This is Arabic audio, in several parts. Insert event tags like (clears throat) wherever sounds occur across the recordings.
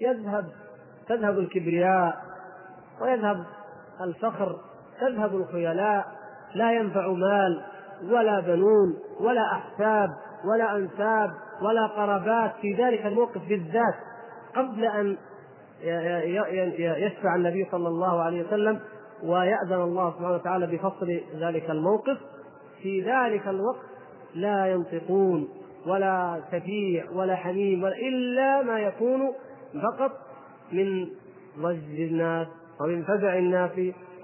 يذهب تذهب الكبرياء ويذهب الفخر تذهب الخيلاء لا ينفع مال ولا بنون ولا أحساب ولا أنساب ولا قرابات في ذلك الموقف بالذات قبل أن يشفع النبي صلى الله عليه وسلم ويأذن الله سبحانه وتعالى بفصل ذلك الموقف. في ذلك الوقت لا ينطقون ولا شفيع ولا حميم إلا ما يكون فقط من ضج الناس ومن فزع الناس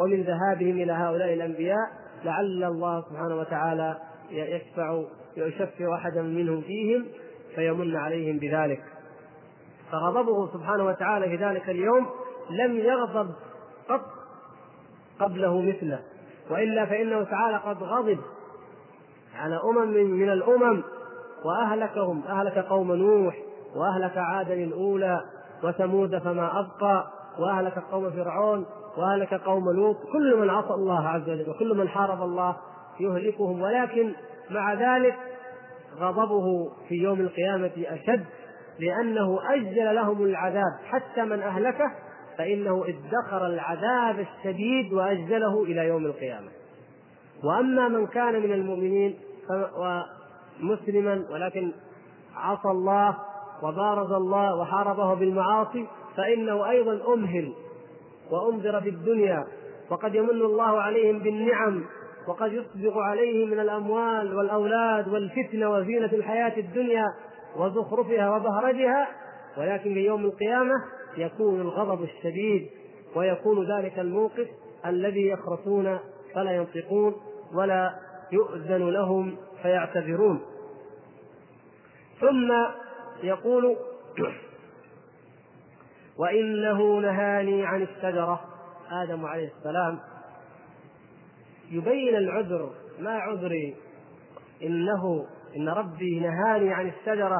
ومن ذهابهم إلى هؤلاء الأنبياء لعل الله سبحانه وتعالى يشفع يشفع أحدا منهم فيهم فيمن عليهم بذلك. فغضبه سبحانه وتعالى في ذلك اليوم لم يغضب قط قبله مثله وإلا فإنه تعالى قد غضب على أمم من الأمم وأهلكهم أهلك قوم نوح وأهلك عادا الأولى وثمود فما أبقى وأهلك قوم فرعون وأهلك قوم لوط كل من عصى الله عز وجل وكل من حارب الله يهلكهم. ولكن مع ذلك غضبه في يوم القيامة أشد لأنه أجل لهم العذاب. حتى من أهلكه فإنه ادخر العذاب الشديد وأجله إلى يوم القيامة. وأما من كان من المؤمنين ومسلما ولكن عصى الله وبارز الله وحاربه بالمعاصي فإنه أيضا أمهل وأنذر في الدنيا وقد يمن الله عليهم بالنعم وقد يسبق عليهم من الأموال والأولاد والفتنة وزينة الحياة الدنيا وزخرفها وبهرجها. ولكن في يوم القيامة يكون الغضب الشديد ويكون ذلك الموقف الذي يخرسون فلا ينطقون ولا يؤذن لهم فيعتذرون. ثم يقول وإنه نهاني عن الشجرة. آدم عليه السلام يبين العذر ما عذري؟ إنه إن ربي نهاني عن الشجرة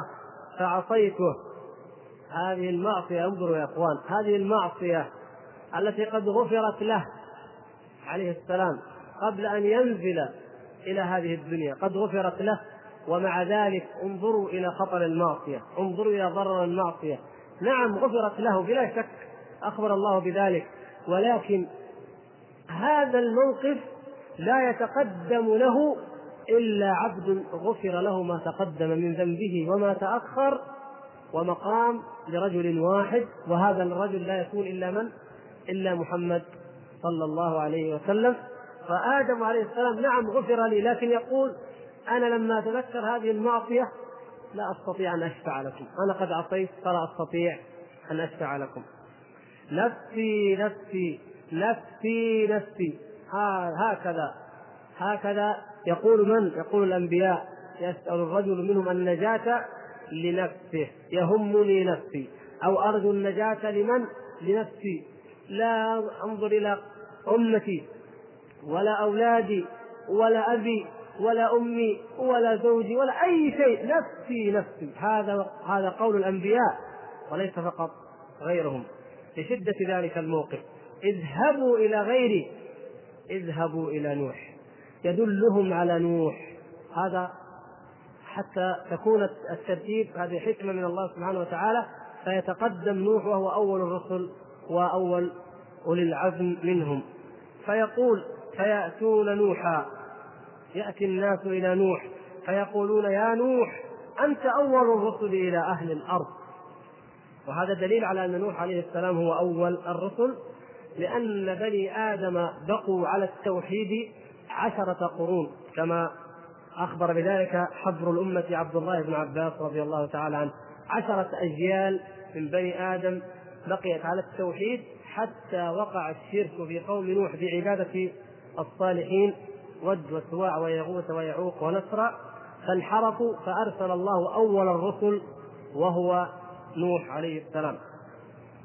فعصيته. هذه المعصية انظروا يا إخوان هذه المعصية التي قد غفرت له عليه السلام قبل أن ينزل إلى هذه الدنيا قد غفرت له. ومع ذلك انظروا إلى خطر المعصية انظروا إلى ضرر المعصية. نعم غفرت له بلا شك أخبر الله بذلك. ولكن هذا الموقف لا يتقدم له إلا عبد غفر له ما تقدم من ذنبه وما تأخر ومقام لرجل واحد. وهذا الرجل لا يكون إلا من؟ إلا محمد صلى الله عليه وسلم. فآدم عليه السلام نعم غفر لي لكن يقول أنا لما أتذكر هذه المعصية لا أستطيع أن أشفع لكم. أنا قد عصيت فلا أستطيع أن أشفع لكم. نفسي نفسي نفسي نفسي. هكذا هكذا يقول من؟ يقول الأنبياء. يسأل الرجل منهم النجاة لنفسه. يهمني نفسي. أو أرجو النجاة لمن؟ لنفسي. لا أنظر إلى أمتي ولا أولادي ولا أبي. ولا أمي ولا زوجي ولا أي شيء. نفسي نفسي. هذا هذا قول الأنبياء وليس فقط غيرهم. لشدة ذلك الموقف. اذهبوا إلى غيري. اذهبوا إلى نوح. يدلهم على نوح. هذا حتى تكون الترتيب هذه حكمة من الله سبحانه وتعالى. فيتقدم نوح وهو أول الرسل وأول أولي العزم منهم. فيقول فيأتون نوحا. يأتي الناس إلى نوح فيقولون يا نوح أنت أول الرسل إلى أهل الأرض. وهذا دليل على أن نوح عليه السلام هو أول الرسل لأن بني آدم بقوا على التوحيد عشرة قرون كما أخبر بذلك حبر الأمة عبد الله بن عباس رضي الله تعالى عنه. عشرة أجيال من بني آدم بقيت على التوحيد حتى وقع الشرك في قوم نوح بعبادة الصالحين. ود وسواع ويغوث ويعوق ونسرا فانحرفوا فأرسل الله أول الرسل وهو نوح عليه السلام.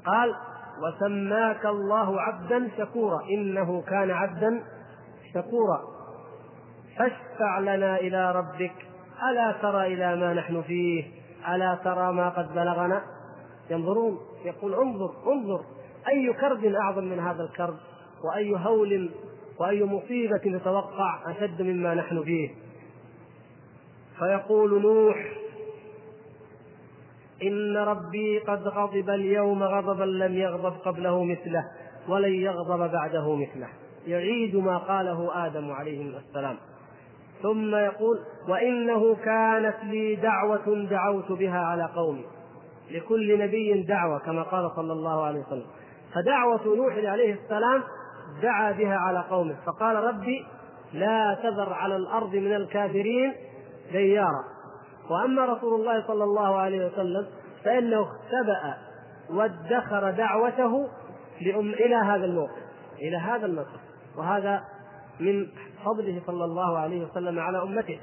قال وسماك الله عبدا شكورا إنه كان عبدا شكورا. فاشفع لنا إلى ربك ألا ترى إلى ما نحن فيه ألا ترى ما قد بلغنا؟ ينظرون يقول انظر انظر أي كرب أعظم من هذا الكرب؟ وأي هول وأي مصيبة تتوقع أشد مما نحن فيه. فيقول نوح إن ربي قد غضب اليوم غضبا لم يغضب قبله مثله ولن يغضب بعده مثله. يعيد ما قاله آدم عليه السلام. ثم يقول وإنه كانت لي دعوة دعوت بها على قومي. لكل نبي دعوة كما قال صلى الله عليه وسلم. فدعوة نوح عليه السلام دعا بها على قومه. فقال ربي لا تذر على الأرض من الكافرين ديارا. وأما رسول الله صلى الله عليه وسلم فإنه اختبأ وادخر دعوته لأم إلى هذا الموقف إلى هذا الموقف. وهذا من فضله صلى الله عليه وسلم على أمته.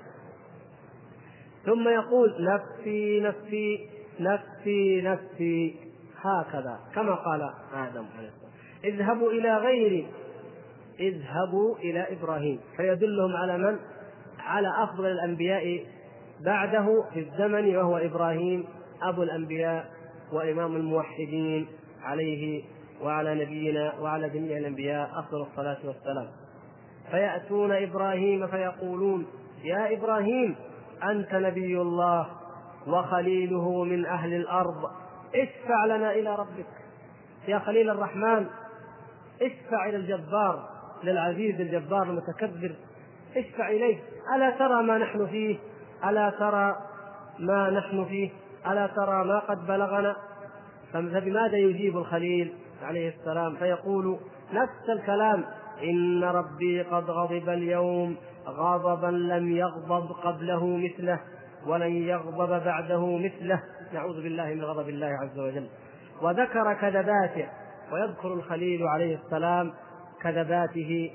ثم يقول نفسي نفسي نفسي نفسي هكذا كما قال آدم عليه اذهبوا إلى غيري. اذهبوا إلى إبراهيم. فيدلهم على من؟ على أفضل الأنبياء بعده في الزمن وهو إبراهيم أبو الأنبياء وإمام الموحدين عليه وعلى نبينا وعلى جميع الأنبياء أفضل الصلاة والسلام. فيأتون إبراهيم فيقولون يا إبراهيم أنت نبي الله وخليله من أهل الأرض. اشفع لنا إلى ربك. يا خليل الرحمن اشفع إلى الجبار للعزيز الجبار المتكبر. اشفع إليه. ألا ترى ما نحن فيه؟ ألا ترى ما نحن فيه؟ ألا ترى ما قد بلغنا؟ فبماذا يجيب الخليل عليه السلام؟ فيقول نفس الكلام. إن ربي قد غضب اليوم غضبا لم يغضب قبله مثله ولن يغضب بعده مثله. نعوذ بالله من غضب الله عز وجل. وذكر كذباته ويذكر الخليل عليه السلام كذباته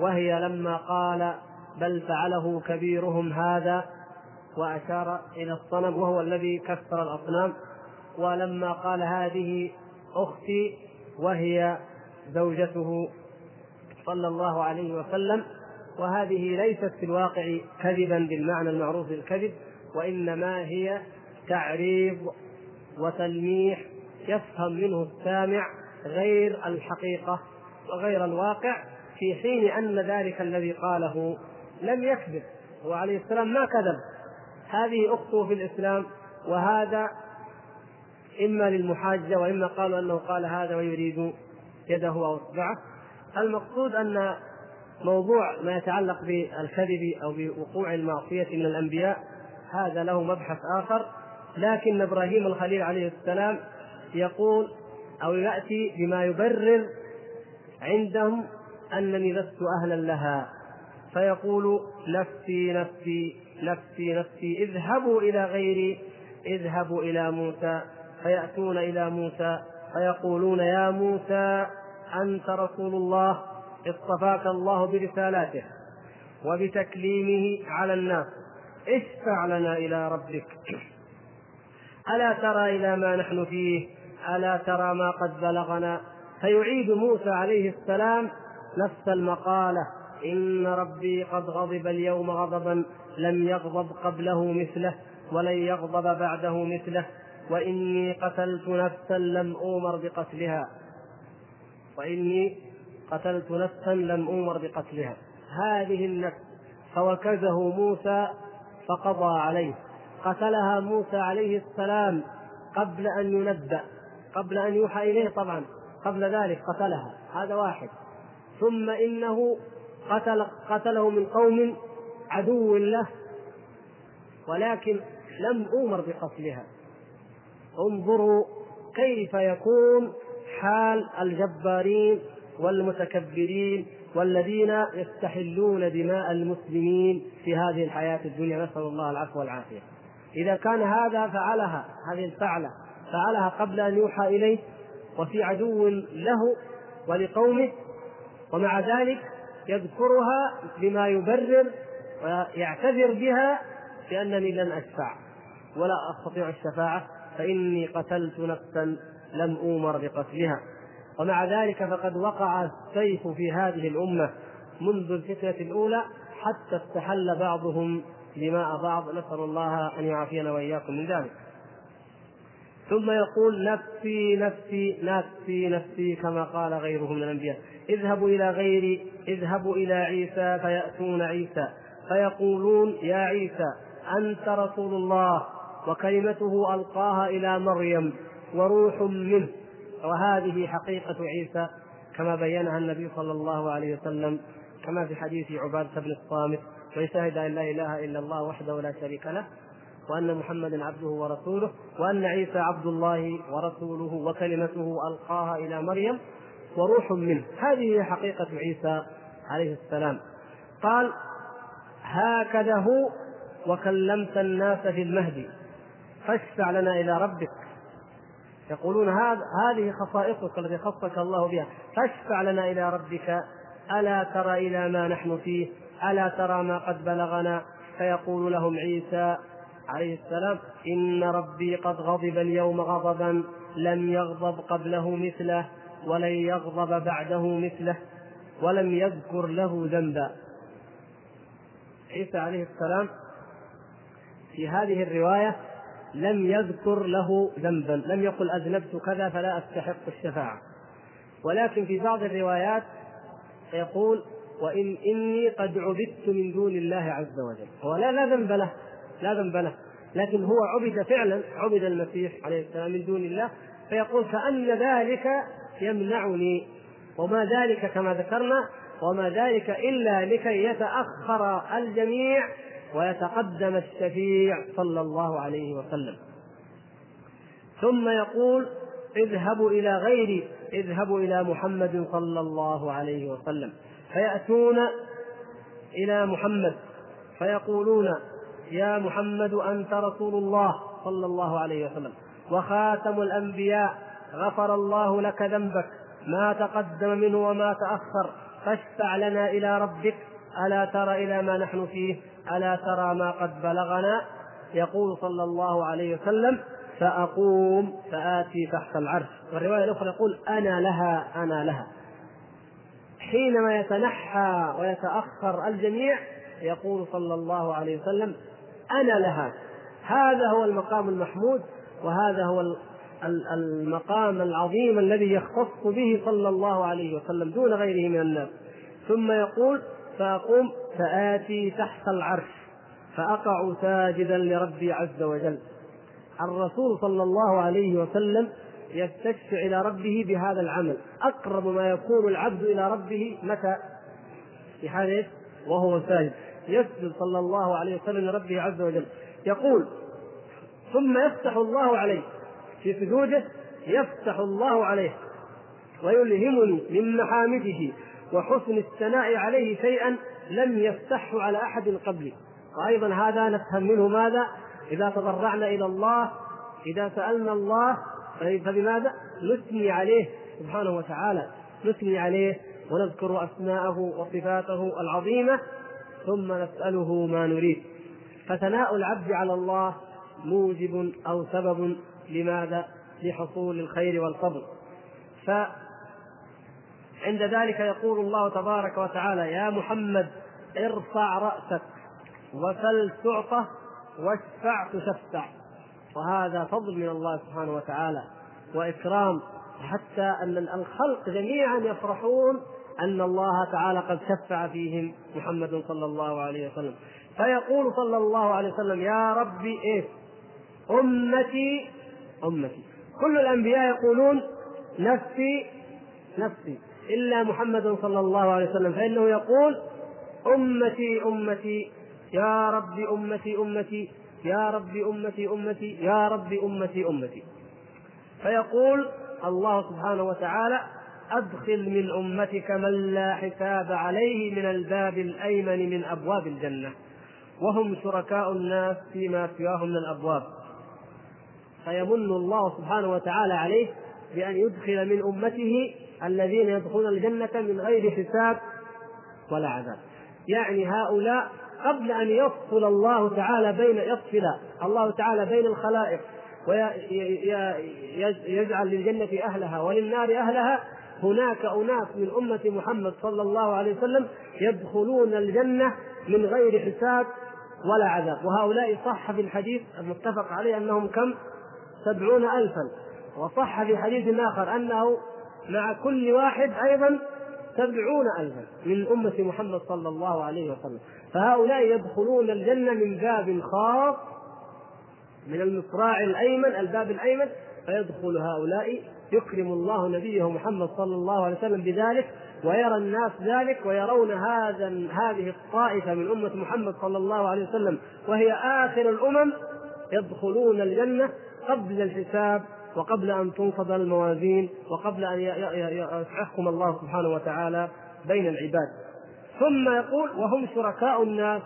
وهي لما قال بل فعله كبيرهم هذا وأشار إلى الصنم وهو الذي كسر الأصنام. ولما قال هذه أختي وهي زوجته صلى الله عليه وسلم. وهذه ليست في الواقع كذبا بالمعنى المعروف بالكذب وإنما هي تعريض وتلميح يفهم منه السامع غير الحقيقة وغير الواقع في حين أن ذلك الذي قاله لم يكذب. هو عليه السلام ما كذب. هذه أخته في الإسلام وهذا إما للمحاجة وإما قالوا أنه قال هذا ويريد يده أو إصبعه. المقصود أن موضوع ما يتعلق بالكذب أو بوقوع المعصية من الأنبياء هذا له مبحث آخر. لكن إبراهيم الخليل عليه السلام يقول أو يأتي بما يبرر عندهم أنني لست أهلا لها. فيقول نفسي نفسي نفسي نفسي اذهبوا إلى غيري اذهبوا إلى موسى فيأتون إلى موسى فيقولون يا موسى أنت رسول الله اصطفاك الله برسالاته وبتكليمه على الناس. اشفع لنا إلى ربك. ألا ترى إلى ما نحن فيه؟ ألا ترى ما قد بلغنا. فيعيد موسى عليه السلام نفس المقالة. إن ربي قد غضب اليوم غضبا لم يغضب قبله مثله ولن يغضب بعده مثله. وإني قتلت نفسا لم أومر بقتلها. وإني قتلت نفسا لم أومر بقتلها. هذه النفس فوكزه موسى فقضى عليه. قتلها موسى عليه السلام قبل أن ينبأ. قبل أن يوحى إليه طبعا قبل ذلك قتلها هذا واحد. ثم إنه قتل قتله من قوم عدو له ولكن لم أومر بقتلها. انظروا كيف يكون حال الجبارين والمتكبرين والذين يستحلون دماء المسلمين في هذه الحياة الدنيا. نسأل الله العفو والعافية. إذا كان هذا فعلها هذه الفعلة. فعلها قبل أن يوحى إليه وفي عدو له ولقومه ومع ذلك يذكرها بما يبرر ويعتذر بها بأنني لن أشفع. ولا أستطيع الشفاعة فإني قتلت نفسا لم أومر بقتلها. ومع ذلك فقد وقع السيف في هذه الأمة منذ الفتنة الأولى حتى استحل بعضهم دماء بعض. نسأل الله أن يعافينا وإياكم من ذلك. ثم يقول نفسي نفسي نفسي نفسي كما قال غيره من الأنبياء. اذهبوا إلى غيري اذهبوا إلى عيسى فيأتون عيسى. فيقولون يا عيسى أنت رسول الله وكلمته ألقاها إلى مريم وروح منه. وهذه حقيقة عيسى كما بينها النبي صلى الله عليه وسلم كما في حديث عبادة بن الصامت ويشهد أن لا إله إلا الله وحده لا شريك له وأن محمدا عبده ورسوله وأن عيسى عبد الله ورسوله وكلمته ألقاها إلى مريم وروح منه. هذه هي حقيقة عيسى عليه السلام. قال هكذا هو وكلمت الناس في المهدي فاشفع لنا إلى ربك. يقولون هذا هذه خصائصك التي خصك الله بها. فاشفع لنا إلى ربك ألا ترى إلى ما نحن فيه ألا ترى ما قد بلغنا؟ فيقول لهم عيسى عليه السلام إن ربي قد غضب اليوم غضبا لم يغضب قبله مثله ولن يغضب بعده مثله ولم يذكر له ذنبا. عيسى عليه السلام في هذه الرواية لم يذكر له ذنبا لم يقل أذنبت كذا فلا أستحق الشفاعة. ولكن في بعض الروايات يقول وإن إني قد عبدت من دون الله عز وجل هو لا لا ذنب له. لا ذنب له. لكن هو عبد فعلا عبد المسيح عليه السلام من دون الله فيقول كأن ذلك يمنعني. وما ذلك كما ذكرنا وما ذلك إلا لكي يتأخر الجميع ويتقدم الشفيع صلى الله عليه وسلم. ثم يقول اذهبوا إلى غيري اذهبوا إلى محمد صلى الله عليه وسلم. فيأتون إلى محمد فيقولون يا محمد أنت رسول الله صلى الله عليه وسلم. وخاتم الأنبياء غفر الله لك ذنبك ما تقدم منه وما تأخر فاشفع لنا إلى ربك ألا ترى إلى ما نحن فيه ألا ترى ما قد بلغنا؟ يقول صلى الله عليه وسلم فأقوم فآتي تحت العرش. والرواية الأخرى يقول أنا لها أنا لها. حينما يتنحى ويتأخر الجميع يقول صلى الله عليه وسلم أنا لها. هذا هو المقام المحمود وهذا هو المقام العظيم الذي يختص به صلى الله عليه وسلم دون غيره من الناس. ثم يقول فأقوم فآتي تحت العرش فأقع ساجدا لربي عز وجل. الرسول صلى الله عليه وسلم يستشفع إلى ربه بهذا العمل. أقرب ما يكون العبد إلى ربه متى؟ في حال وهو ساجد. يسجد صلى الله عليه وسلم لربه عز وجل. يقول ثم يفتح الله عليه. في سجوده يفتح الله عليه. ويلهمني من محامده وحسن الثناء عليه شيئا لم يفتحه على أحد قبلي. وأيضا هذا نفهم منه ماذا؟ إذا تضرعنا إلى الله إذا سألنا الله فبماذا؟ نثني عليه سبحانه وتعالى. نثني عليه ونذكر أسماءه وصفاته العظيمة ثم نسأله ما نريد. فثناء العبد على الله موجب أو سبب لماذا؟ لحصول الخير والفضل. ف عند ذلك يقول الله تبارك وتعالى يا محمد ارفع رأسك وسل تعطى واشفع تشفع. وهذا فضل من الله سبحانه وتعالى وإكرام. حتى أن الخلق جميعا يفرحون أن الله تعالى قد شفع فيهم محمد صلى الله عليه وسلم. فيقول صلى الله عليه وسلم يا ربي إيه؟ أمتي أمتي. كل الأنبياء يقولون نفسي نفسي. إلا محمد صلى الله عليه وسلم فإنه يقول أمتي أمتي يا رب أمتي أمتي يا رب أمتي أمتي يا رب أمتي أمتي. فيقول الله سبحانه وتعالى أدخل من أمتك من لا حساب عليه من الباب الأيمن من أبواب الجنة. وهم شركاء الناس فيما سواهم من الأبواب. فيمن الله سبحانه وتعالى عليه بأن يدخل من أمته الذين يدخلون الجنة من غير حساب ولا عذاب. يعني هؤلاء قبل أن يفصل الله تعالى بين يفصل الله تعالى بين الخلائق ويجعل للجنة أهلها وللنار أهلها هناك أناس من أمة محمد صلى الله عليه وسلم يدخلون الجنة من غير حساب ولا عذاب. وهؤلاء صح في الحديث المتفق عليه أنهم كم؟ سبعون ألفا. وصح في حديث آخر أنه مع كل واحد أيضا سبعون ألفا من أمة محمد صلى الله عليه وسلم. فهؤلاء يدخلون الجنة من باب خاص من المصراع الأيمن الباب الأيمن فيدخل هؤلاء يكرم الله نبيه محمد صلى الله عليه وسلم بذلك ويرى الناس ذلك ويرون هذا هذه الطائفة من أمة محمد صلى الله عليه وسلم وهي آخر الأمم يدخلون الجنة قبل الحساب وقبل أن تنصب الموازين وقبل أن يحكم الله سبحانه وتعالى بين العباد. ثم يقول وهم شركاء الناس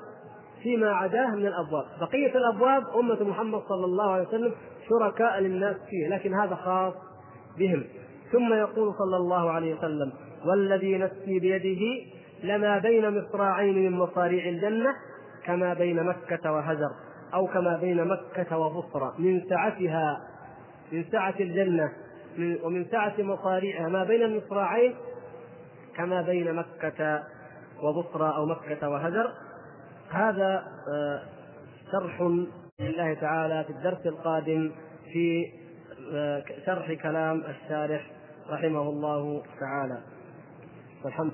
فيما عداه من الأبواب، بقية الأبواب أمة محمد صلى الله عليه وسلم شركاء للناس فيه، لكن هذا خاص بهم. ثم يقول صلى الله عليه وسلم: والذي نفسي بيده لما بين مصراعين من مصاريع الجنة كما بين مكة وهجر أو كما بين مكة وبصرى من سعتها من سعة الجنة ومن سعة مصاريعها ما بين المصراعين كما بين مكة وبصرى أو مكة وهجر هذا آه، شرح لله تعالى في الدرس القادم في آه، شرح كلام الشارح رحمه الله تعالى. والحمد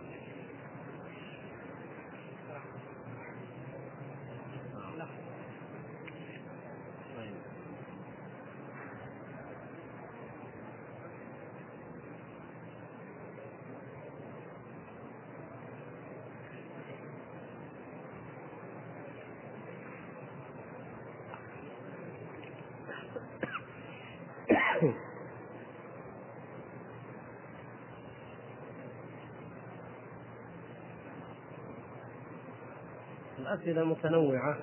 الأسئلة متنوعة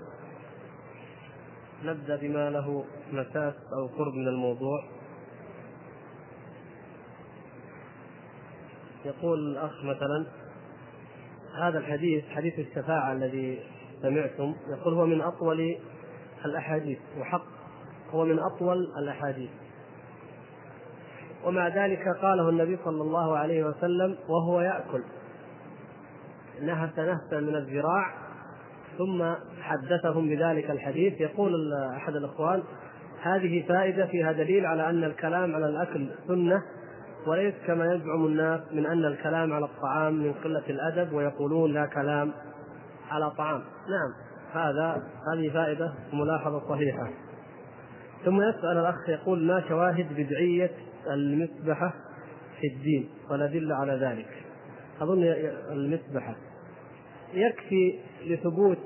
نبدأ بما له مساس أو قرب من الموضوع. يقول الأخ مثلا هذا الحديث حديث الشفاعة الذي سمعتم يقول هو من أطول الأحاديث وحق هو من أطول الأحاديث. ومع ذلك قاله النبي صلى الله عليه وسلم وهو يأكل. نهس نهسا من الذراع ثم حدثهم بذلك الحديث. يقول أحد الإخوان هذه فائدة فيها دليل على أن الكلام على الأكل سنة وليس كما يزعم الناس من أن الكلام على الطعام من قلة الأدب ويقولون لا كلام على طعام. نعم هذا هذه فائدة ملاحظه صحيحة. ثم يسأل الأخ يقول ما شواهد بدعية المسبحة في الدين؟ وندل على ذلك. أظن المسبحة. يكفي لثبوت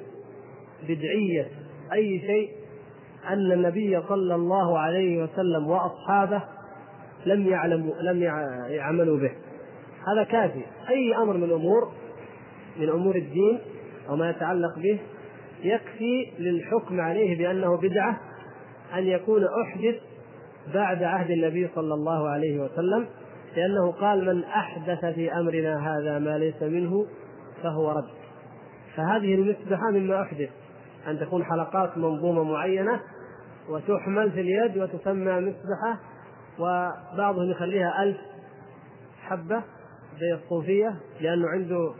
بدعية أي شيء أن النبي صلى الله عليه وسلم وأصحابه لم يعلموا لم يعملوا به. هذا كافي. أي أمر من الأمور من أمور الدين أو ما يتعلق به يكفي للحكم عليه بأنه بدعة أن يكون أحدث بعد عهد النبي صلى الله عليه وسلم لأنه قال من أحدث في أمرنا هذا ما ليس منه فهو رد. فهذه المسبحة مما أحدث. أن تكون حلقات منظومة معينة وتحمل في اليد وتسمى مسبحة وبعضهم يخليها ألف حبة زي الصوفية لأنه عنده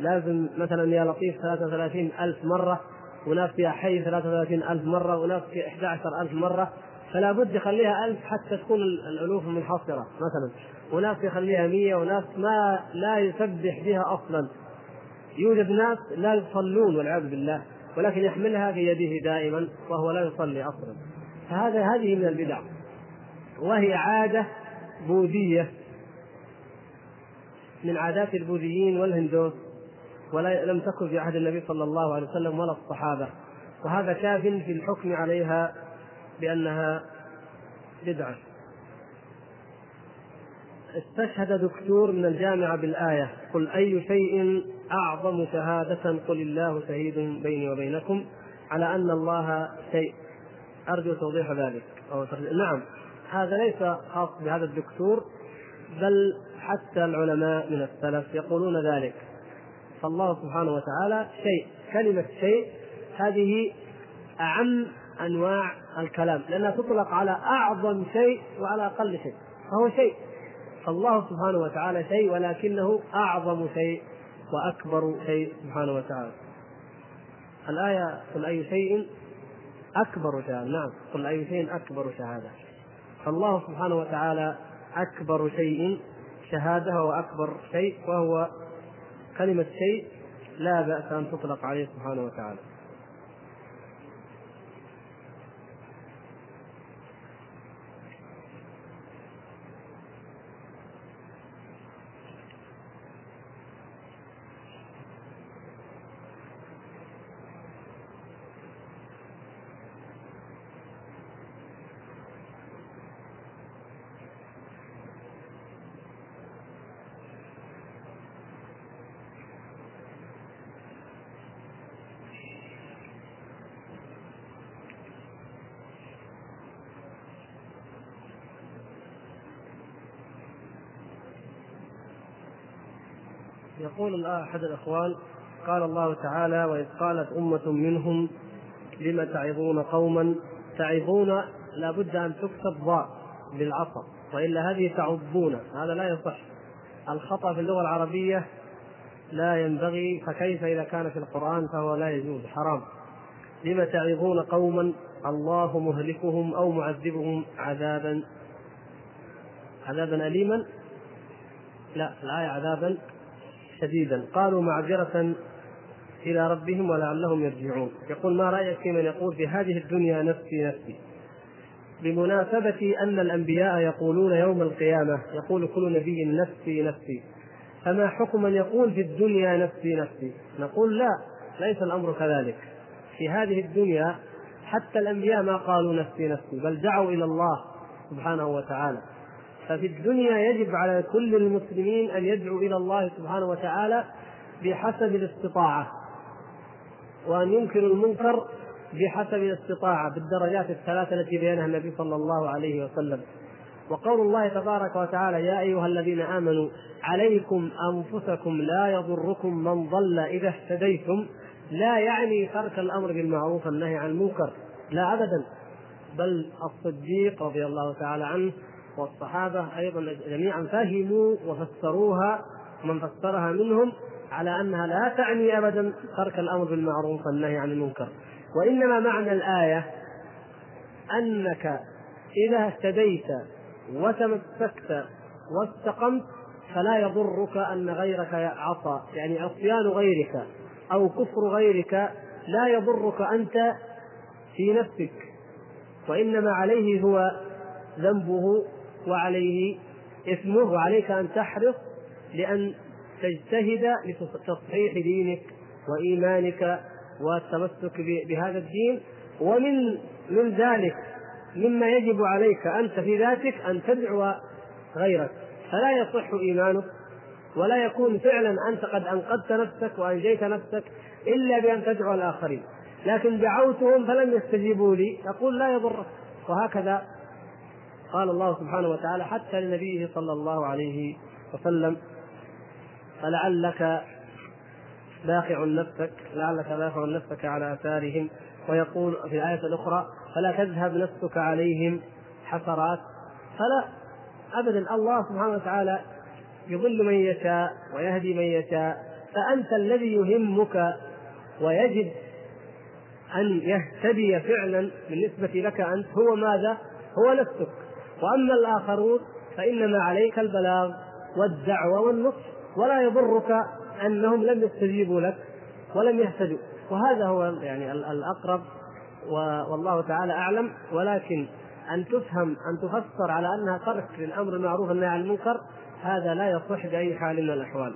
لازم مثلا يا لطيف 33 ألف مرة وناس فيها حي 33 ألف مرة وناس فيها 11 ألف مرة فلا بد يخليها ألف حتى تكون الألوف منحصرة مثلا. وناس يخليها مية وناس ما لا يسبح بها أصلا. يوجد ناس لا يصلون والعياذ بالله ولكن يحملها في يده دائما وهو لا يصلي أصلا. فهذا هذه من البدع. وهي عادة بوذية من عادات البوذيين والهندوس ولا لم تكن في عهد النبي صلى الله عليه وسلم ولا الصحابة. وهذا كاف في الحكم عليها بأنها بدعة. استشهد دكتور من الجامعة بالآية قل أي شيء أعظم شهادة قل الله شهيد بيني وبينكم على أن الله شيء. أرجو توضيح ذلك. أو نعم. هذا ليس خاص بهذا الدكتور بل حتى العلماء من السلف يقولون ذلك. فالله سبحانه وتعالى شيء كلمة شيء هذه أعم أنواع الكلام لأنها تطلق على أعظم شيء وعلى أقل شيء. فهو شيء. فالله سبحانه وتعالى شيء ولكنه أعظم شيء وأكبر شيء سبحانه وتعالى. الآية قل أي شيء أكبر شهادة. نعم قل أي شيء أكبر شهادة. فالله سبحانه وتعالى أكبر شيء شهادة هو أكبر شيء وهو كلمة شيء لا بأس أن تطلق عليه سبحانه وتعالى. يقول احد الأخوان قال الله تعالى وإذ قالت أمة منهم لم تعظون قوما؟ تعظون لابد أن تكتب ضاء بالعصا وإلا هذه تعضون هذا لا يصح. الخطأ في اللغة العربية لا ينبغي فكيف إذا كان في القرآن فهو لا يجوز حرام. لم تعظون قوما؟ الله مهلكهم أو معذبهم عذابا؟ عذابا اليما؟ لا الآية عذابا شديدا. قالوا معذرة إلى ربهم ولعلهم يرجعون. يقول ما رأيك في من يقول في هذه الدنيا نفسي نفسي؟ بمناسبة أن الأنبياء يقولون يوم القيامة يقول كل نبي نفسي نفسي. فما حكم من يقول في الدنيا نفسي نفسي؟ نقول لا ليس الأمر كذلك. في هذه الدنيا حتى الأنبياء ما قالوا نفسي نفسي بل دعوا إلى الله سبحانه وتعالى. ففي الدنيا يجب على كل المسلمين أن يدعوا إلى الله سبحانه وتعالى بحسب الاستطاعة. وأن ينكروا المنكر بحسب الاستطاعة بالدرجات الثلاثة التي بينها النبي صلى الله عليه وسلم. وقول الله تبارك وتعالى يا أيها الذين آمنوا عليكم أنفسكم لا يضركم من ضل إذا اهتديتم. لا يعني ترك الأمر بالمعروف والنهي عن المنكر لا أبدا. بل الصديق رضي الله تعالى عنه والصحابة أيضا جميعا فهموا وفسروها من فسرها منهم على أنها لا تعني أبدا ترك الأمر بالمعروف والنهي عن المنكر. وإنما معنى الآية أنك إذا اهتديت وتمسكت واستقمت فلا يضرك أن غيرك عصى يعني عصيان غيرك أو كفر غيرك لا يضرك أنت في نفسك. وإنما عليه هو ذنبه وعليه إثمه وعليك أن تحرص لأن تجتهد لتصحيح دينك وإيمانك والتمسك بهذا الدين. ومن من ذلك مما يجب عليك أنت في ذاتك أن تدعو غيرك. فلا يصح إيمانك ولا يكون فعلا أنت قد أنقذت نفسك وأنجيت نفسك إلا بأن تدعو الآخرين. لكن دعوتهم فلم يستجيبوا لي يقول لا يضرك. وهكذا قال الله سبحانه وتعالى حتى لنبيه صلى الله عليه وسلم فلعلك باخع نفسك لعلك باخع نفسك على آثارهم. ويقول في الآية الأخرى فلا تذهب نفسك عليهم حسرات. فلا أبدا الله سبحانه وتعالى يضل من يشاء ويهدي من يشاء فأنت الذي يهمك ويجب أن يهتدي فعلا بالنسبة لك أنت هو ماذا؟ هو نفسك. وأما الآخرون فإنما عليك البلاغ والدعوة والنصح ولا يضرك أنهم لم يستجيبوا لك ولم يهتدوا. وهذا هو يعني الأقرب والله تعالى أعلم. ولكن أن تفهم أن تفسر على أنها ترك للأمر بالمعروف والنهي عن المنكر هذا لا يصح بأي حال من الأحوال.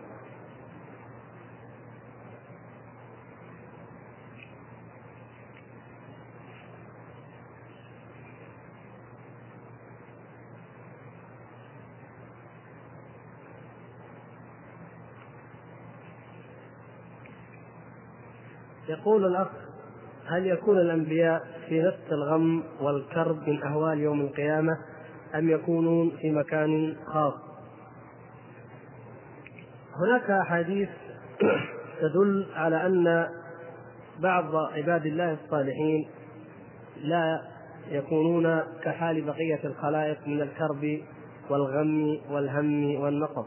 يقول الأخ هل يكون الأنبياء في نفس الغم والكرب من أهوال يوم القيامة أم يكونون في مكان خاص؟ هناك احاديث (clears throat) تدل على أن بعض عباد الله الصالحين لا يكونون كحال بقية الخلائق من الكرب والغم والهم والنصب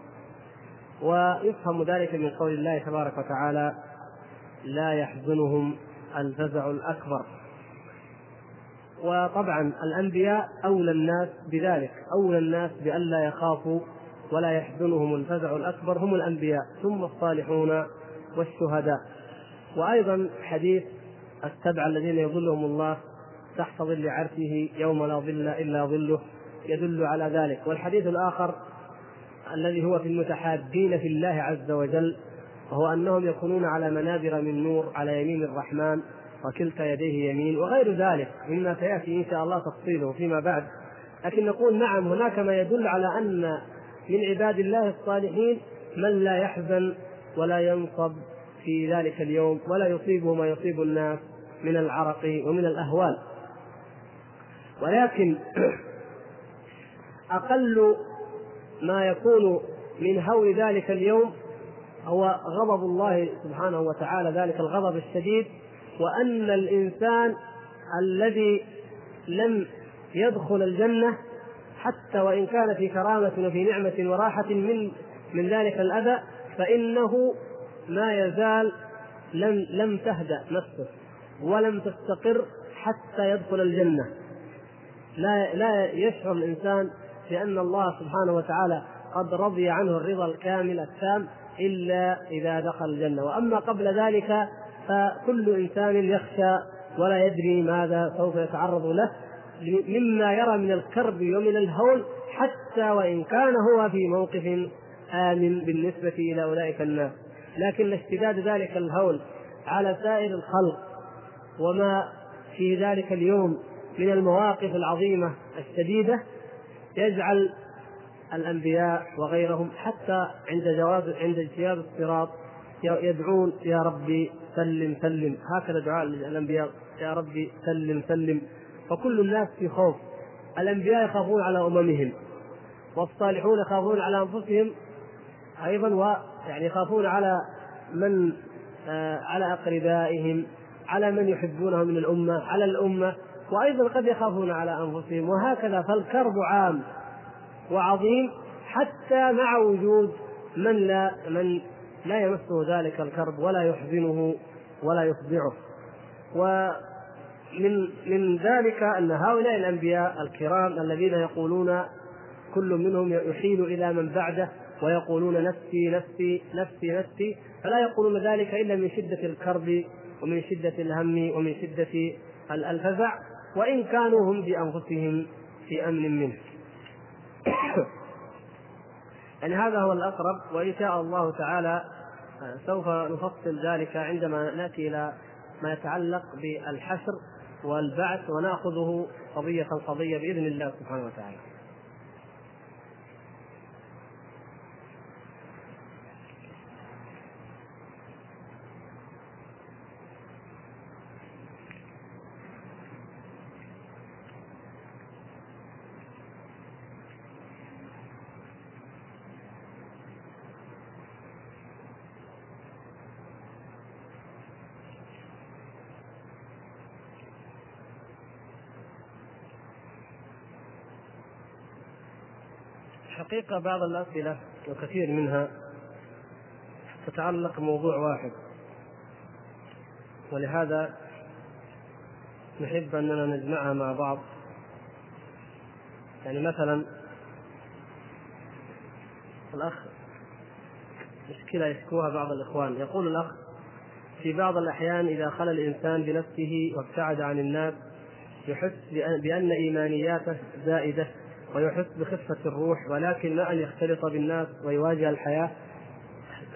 ويفهم ذلك من قول الله تبارك وتعالى لا يحزنهم الفزع الأكبر. وطبعا الأنبياء أولى الناس بذلك أولى الناس بألا يخافوا ولا يحزنهم الفزع الأكبر هم الأنبياء ثم الصالحون والشهداء. وأيضا حديث السبع الذين يظلهم الله تحت ظل عرشه يوم لا ظل إلا ظله يدل على ذلك. والحديث الآخر الذي هو في المتحابين في الله عز وجل وهو أنهم يكونون على منابر من نور على يمين الرحمن وكلتا يديه يمين وغير ذلك مما سيأتي إن شاء الله تفصيله فيما بعد. لكن نقول نعم هناك ما يدل على أن من عباد الله الصالحين من لا يحزن ولا ينصب في ذلك اليوم ولا يصيبه ما يصيب الناس من العرق ومن الأهوال. ولكن أقل ما يكون من هول ذلك اليوم هو غضب الله سبحانه وتعالى ذلك الغضب الشديد. وأن الإنسان الذي لم يدخل الجنة حتى وإن كان في كرامة وفي نعمة وراحة من من ذلك الأذى فإنه ما يزال لم لم تهدأ نفسه ولم تستقر حتى يدخل الجنة. لا لا يشعر الإنسان بأن الله سبحانه وتعالى قد رضي عنه الرضا الكامل التام. إلا إذا دخل الجنة. وأما قبل ذلك فكل إنسان يخشى ولا يدري ماذا سوف يتعرض له مما يرى من الكرب ومن الهول حتى وإن كان هو في موقف آمن بالنسبة إلى أولئك الناس. لكن اشتداد ذلك الهول على سائر الخلق وما في ذلك اليوم من المواقف العظيمة الشديدة يجعل الأنبياء وغيرهم حتى عند جواز عند اجتياز الصراط يدعون يا ربي سلم سلم. هكذا دعاء الأنبياء يا ربي سلم سلم. فكل الناس في خوف. الأنبياء يخافون على أممهم. والصالحون يخافون على أنفسهم أيضا ويعني يخافون على من آه على أقربائهم على من يحبونه من الأمة على الأمة. وأيضا قد يخافون على أنفسهم. وهكذا فالكرب عام. وعظيم حتى مع وجود من لا من لا يمسه ذلك الكرب ولا يحزنه ولا يفزعه ومن من ذلك أن هؤلاء الأنبياء الكرام الذين يقولون كل منهم يحيل إلى من بعده ويقولون نفسي نفسي نفسي نفسي فلا يقولون ذلك إلا من شدة الكرب ومن شدة الهم ومن شدة الفزع وإن كانوا هم بأنفسهم في أمن منه. (coughs) يعني هذا هو الأقرب وإن شاء الله تعالى آه، سوف نفصل ذلك عندما نأتي إلى ما يتعلق بالحشر والبعث ونأخذه قضية قضية بإذن الله سبحانه وتعالى. الحقيقة بعض الأسئلة وكثير منها تتعلق بموضوع واحد. ولهذا نحب أننا نجمعها مع بعض. يعني مثلا الأخ مشكلة يشكوها بعض الإخوان. يقول الأخ في بعض الأحيان إذا خلى الإنسان بنفسه وابتعد عن الناس يحس بأن إيمانياته زائدة. ويحس بخفة الروح ولكن لا أن يختلط بالناس ويواجه الحياة.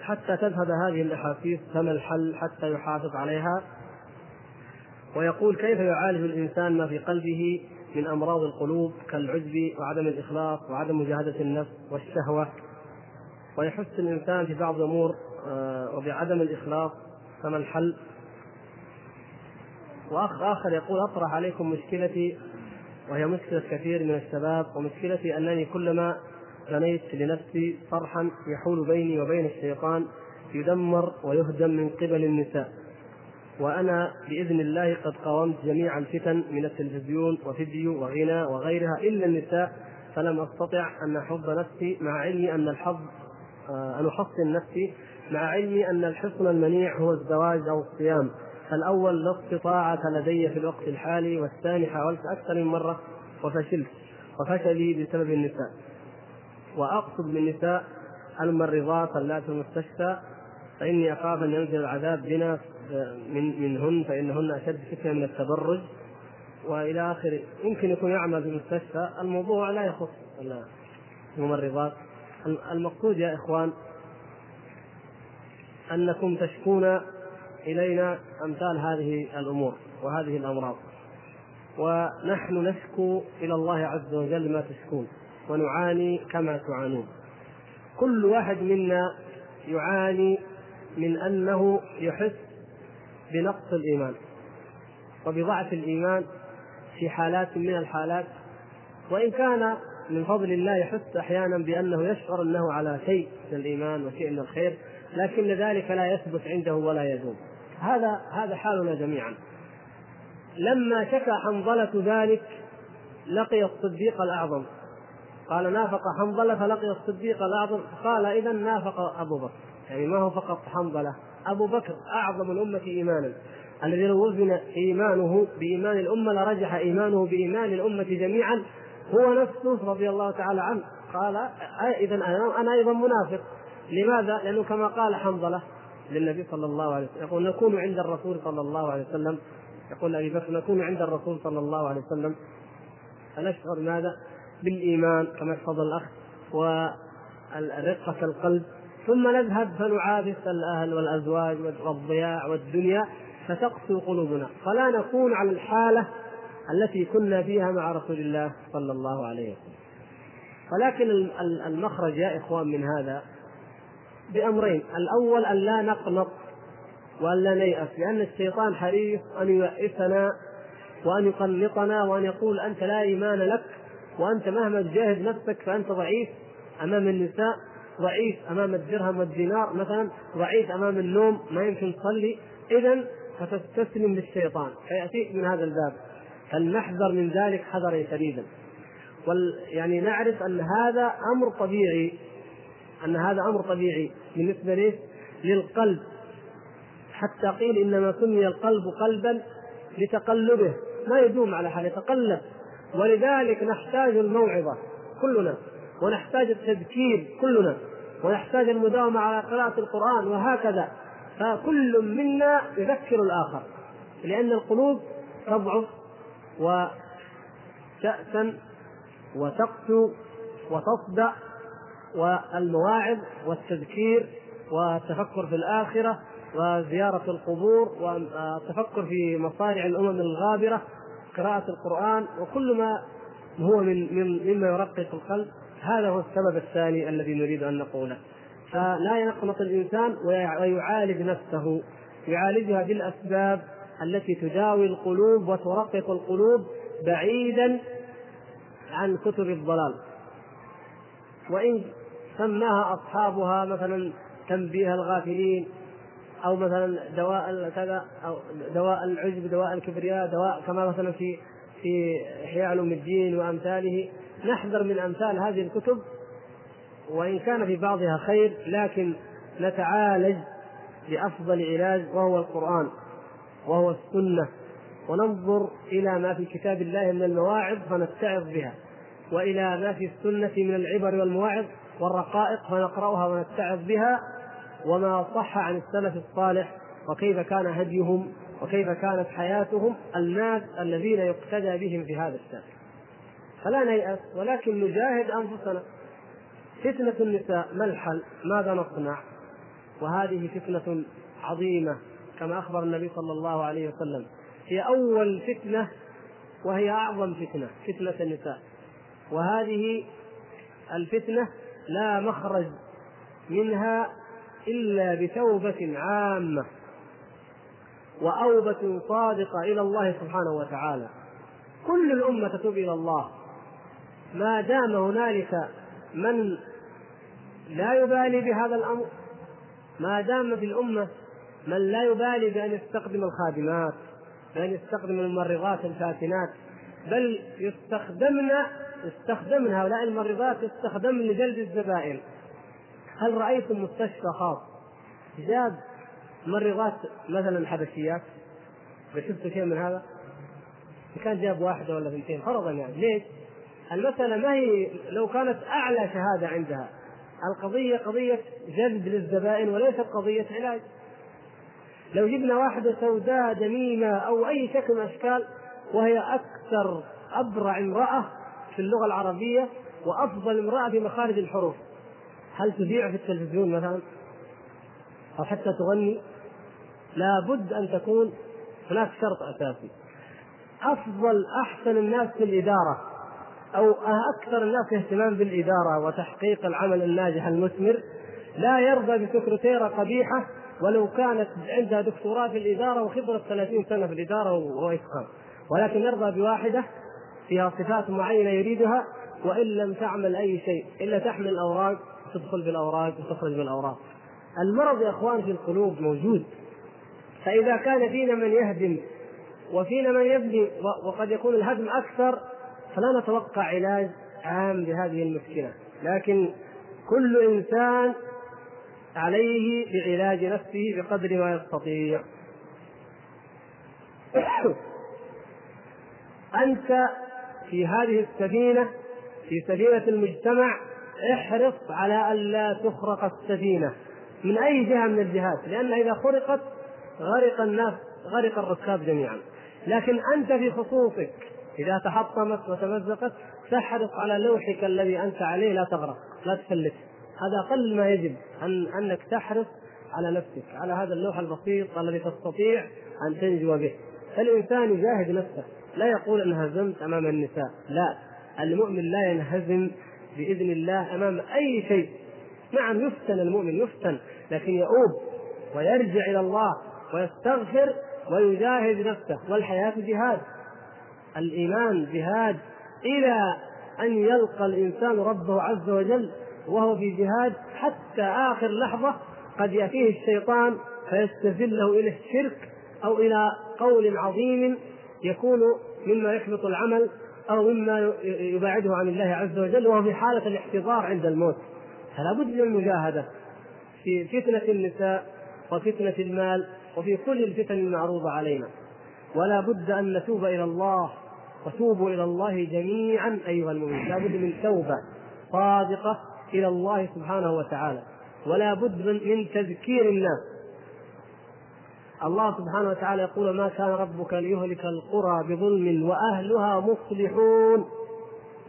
حتى تذهب هذه الأحاسيس فما الحل حتى يحافظ عليها؟ ويقول كيف يعالج الإنسان ما في قلبه من أمراض القلوب كالعجب وعدم الإخلاص وعدم مجاهدة النفس والشهوة؟ ويحس الإنسان في بعض الأمور آه، وبعدم الإخلاص فما الحل؟ وأخ آخر يقول أطرح عليكم مشكلتي وهي مشكلة كثير من الشباب ومشكلتي أنني كلما بنيت لنفسي صرحا يحول بيني وبين الشيطان يدمر ويهدم من قبل النساء. وأنا بإذن الله قد قاومت جميع الفتن من التلفزيون وفيديو وغنى وغيرها إلا النساء فلم أستطع أن أحب نفسي مع علمي أن الحظ آه، أن أحصن نفسي مع علمي أن الحصن المنيع هو الزواج أو الصيام. الأول لا استطاعة لدي في الوقت الحالي والثاني حاولت أكثر من مرة وفشلت وفشلي بسبب النساء. وأقصد بالنساء الممرضات اللاتي المستشفى فإني أخاف أن ينزل العذاب بنا من منهن فإنهن أشد فتنة من التبرج. وإلى اخره يمكن يكون يعمل في المستشفى الموضوع لا يخص الممرضات المقصود يا إخوان أنكم تشكون إلينا أمثال هذه الأمور وهذه الأمراض. ونحن نشكو إلى الله عز وجل ما تشكون ونعاني كما تعانون. كل واحد منا يعاني من أنه يحس بنقص الإيمان وبضعف الإيمان في حالات من الحالات. وإن كان من فضل الله يحس أحيانا بأنه يشعر أنه على شيء من الإيمان وشيء من الخير لكن ذلك لا يثبت عنده ولا يدوم هذا هذا حالنا جميعا. لما شكى حنظلة ذلك لقي الصديق الأعظم. قال نافق حنظلة فلقي الصديق الأعظم. قال إذا نافق أبو بكر. يعني ما هو فقط حنظلة. أبو بكر أعظم الأمة إيمانا. الذي لو وزن إيمانه بإيمان الأمة لرجح إيمانه بإيمان الأمة جميعا. هو نفسه رضي الله تعالى عنه. قال إذا أنا أيضا منافق. لماذا؟ لأنه كما قال حنظلة للنبي صلى الله عليه وسلم. يقول نكون عند الرسول صلى الله عليه وسلم. يقول أبي بكر نكون عند الرسول صلى الله عليه وسلم. فنشعر ماذا؟ بالإيمان كما يحفظ الأخ ورقه القلب. ثم نذهب فنعافس الأهل والأزواج والضياع والدنيا فتقسو قلوبنا. فلا نكون على الحالة التي كنا فيها مع رسول الله صلى الله عليه وسلم. ولكن المخرج يا إخوان من هذا بأمرين. الأول أن لا نقنط وان لا نيأس لأن الشيطان حريص أن ييأسنا وأن يقنطنا وأن يقول أنت لا إيمان لك وأنت مهما تجاهد نفسك فأنت ضعيف أمام النساء ضعيف أمام الدرهم والدينار مثلا ضعيف أمام النوم ما يمكن تصلي. اذا فتستسلم للشيطان. فياتيك من هذا الباب. فلنحذر من ذلك حذرا شديدا. وال يعني نعرف أن هذا أمر طبيعي. أن هذا أمر طبيعي بالنسبة ليش؟ للقلب. حتى قيل إنما سمي القلب قلبا لتقلبه. ما يدوم على حال يتقلب. ولذلك نحتاج الموعظة كلنا ونحتاج التذكير كلنا ونحتاج المداومة على قراءة القرآن وهكذا. فكل منا يذكر الآخر لأن القلوب تضعف وتأسن وتقسو وتصدع والمواعظ والتذكير والتفكر في الآخرة وزيارة القبور والتفكر في مصارع الأمم الغابرة قراءة القرآن وكل ما هو من مما يرقق القلب. هذا هو السبب الثاني الذي نريد أن نقوله. فلا يقنط الإنسان ويعالج نفسه. يعالجها بالأسباب التي تداوي القلوب وترقق القلوب بعيدا عن كتب الضلال. وإن سماها أصحابها مثلا تنبيه الغافلين أو مثلا دواء كذا أو دواء العجب دواء الكبرياء دواء كما مثلا في في إحياء علوم الدين وأمثاله. نحذر من أمثال هذه الكتب وإن كان في بعضها خير لكن نتعالج بأفضل علاج وهو القرآن وهو السنة. وننظر إلى ما في كتاب الله من المواعظ فنتعظ بها. وإلى ما في السنة من العبر والمواعظ والرقائق فنقرأها ونتعظ بها وما صح عن السلف الصالح وكيف كان هديهم وكيف كانت حياتهم الناس الذين يقتدى بهم في هذا الشأن فلا نيأس ولكن نجاهد أنفسنا فتنة النساء ما الحل؟ ماذا نصنع؟ وهذه فتنة عظيمة كما أخبر النبي صلى الله عليه وسلم هي أول فتنة وهي أعظم فتنة فتنة النساء وهذه الفتنة لا مخرج منها إلا بتوبة عامة وأوبة صادقة إلى الله سبحانه وتعالى. كل الأمة تتوب إلى الله. ما دام هنالك من لا يبالي بهذا الأمر ما دام في الأمة من لا يبالي بأن يستخدم الخادمات بأن يستخدم الممرضات الفاتنات بل يستخدمن يستخدمن هؤلاء الممرضات يستخدمن لجلب الزبائن هل رأيتم مستشفى خاص جاب ممرضات مثلا حبشيات شفتوا شيء من هذا؟ كان جاب واحدة ولا اثنتين فرضا يعني ليش؟ المسألة ما هي لو كانت أعلى شهادة عندها القضية قضية جلب للزبائن وليست قضية علاج لو جبنا واحدة سوداء دميمة أو أي شكل من الأشكال وهي أكثر أبرع امرأة في اللغة العربية وأفضل امرأة في مخارج الحروف. هل تذيع في التلفزيون مثلا؟ أو حتى تغني؟ لابد أن تكون هناك شرط أساسي. أفضل أحسن الناس في الإدارة أو أكثر الناس اهتمام بالإدارة وتحقيق العمل الناجح المثمر لا يرضى بسكرتيرة قبيحة ولو كانت عندها دكتوراه في الإدارة وخبرة 30 سنة في الإدارة وإتقان ولكن يرضى بواحدة فيها صفات معينة يريدها وإن لم تعمل أي شيء إلا تحمل الأوراق تدخل بالأوراق وتخرج بالأوراق المرض يا إخوان في القلوب موجود. فإذا كان فينا من يهدم وفينا من يبني وقد يكون الهدم أكثر فلا نتوقع علاج عام لهذه المشكلة. لكن كل إنسان عليه بعلاج نفسه بقدر ما يستطيع. (coughs) أنت في هذه السفينة في سفينة المجتمع احرص على ألا تخرق السفينة من أي جهة من الجهات لأن إذا خرقت غرق الناس غرق الركاب جميعا. لكن أنت في خصوصك إذا تحطمت وتمزقت تحرص على لوحك الذي أنت عليه لا تغرق لا تفلت. هذا أقل ما يجب أن أنك تحرص على نفسك على هذا اللوح البسيط الذي تستطيع أن تنجو به. فالإنسان يجاهد نفسه. لا يقول انهزمت أمام النساء لا. المؤمن لا ينهزم بإذن الله أمام أي شيء. نعم يفتن المؤمن يفتن لكن يؤوب ويرجع إلى الله ويستغفر ويجاهد نفسه. والحياة جهاد. الإيمان جهاد. إلى أن يلقى الإنسان ربه عز وجل وهو في جهاد حتى آخر لحظة قد يأتيه الشيطان فيستزله إلى الشرك أو إلى قول عظيم يكون مما يحبط العمل أو مما يبعده عن الله عز وجل وهو في حالة الاحتضار عند الموت. فلا بد من المجاهدة في فتنة النساء وفتنة المال وفي كل الفتن المعروضة علينا. ولا بد أن نتوب إلى الله وتوبوا إلى الله جميعا أيها المؤمنون. لا بد من توبة صادقة إلى الله سبحانه وتعالى. ولا بد من تذكير الناس. الله سبحانه وتعالى يقول ما كان ربك ليهلك القرى بظلم وأهلها مصلحون.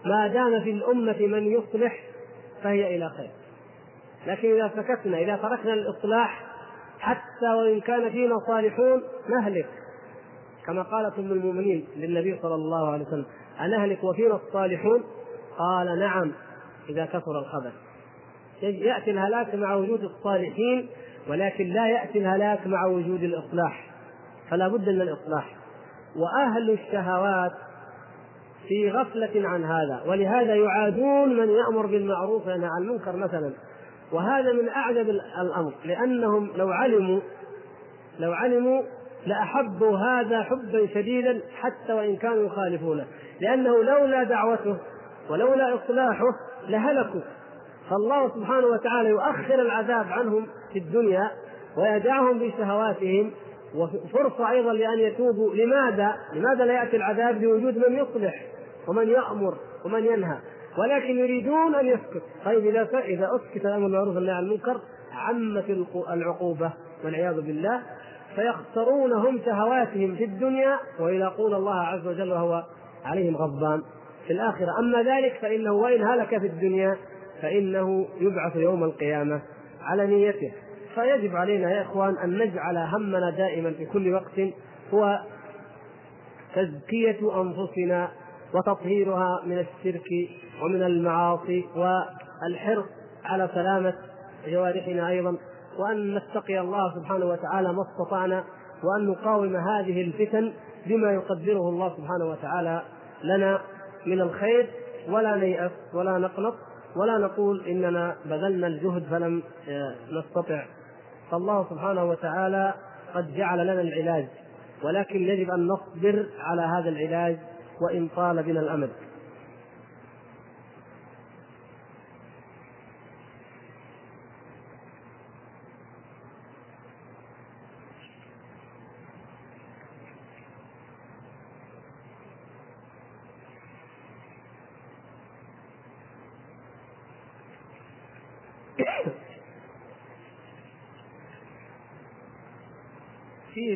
ما دام في الأمة من يصلح فهي إلى خير. لكن إذا سكتنا إذا تركنا الإصلاح حتى وإن كان فينا صالحون نهلك. كما قالت أم المؤمنين للنبي صلى الله عليه وسلم أنهلك وفينا الصالحون؟ قال نعم إذا كثر الخبث يأتي الهلاك مع وجود الصالحين ولكن لا يأتي الهلاك مع وجود الإصلاح فلا بد من الإصلاح. وأهل الشهوات في غفلة عن هذا ولهذا يعادون من يأمر بالمعروف وينهى عن المنكر مثلا. وهذا من أعجب الأمر لأنهم لو علموا لو علموا لأحبوا هذا حبا شديدا حتى وإن كانوا يخالفونه. لأنه لولا دعوته ولولا إصلاحه لهلكوا. فالله سبحانه وتعالى يؤخر العذاب عنهم في الدنيا ويدعهم بشهواتهم وفرصة أيضا لأن يتوبوا. لماذا؟ لماذا لا يأتي العذاب بوجود من يصلح ومن يأمر ومن ينهى؟ ولكن يريدون أن يسكت. طيب إذا إذا أسكت الأمر بالمعروف والنهي عن المنكر عمت العقوبة والعياذ بالله. فيخسرون هم شهواتهم في الدنيا ويلاقون الله عز وجل وهو عليهم غضبان. في الآخرة أما ذلك فإنه وإن هلك في الدنيا فإنه يبعث يوم القيامة. على نيته. فيجب علينا يا إخوان أن نجعل همنا دائما في كل وقت هو تزكية أنفسنا وتطهيرها من الشرك ومن المعاصي والحرص على سلامة جوارحنا أيضا وأن نتقي الله سبحانه وتعالى ما استطعنا وأن نقاوم هذه الفتن بما يقدره الله سبحانه وتعالى لنا من الخير ولا نيأس ولا نقنط ولا نقول إننا بذلنا الجهد فلم آه، نستطع. فالله سبحانه وتعالى قد جعل لنا العلاج ولكن يجب أن نصبر على هذا العلاج وإن طال بنا الأمد.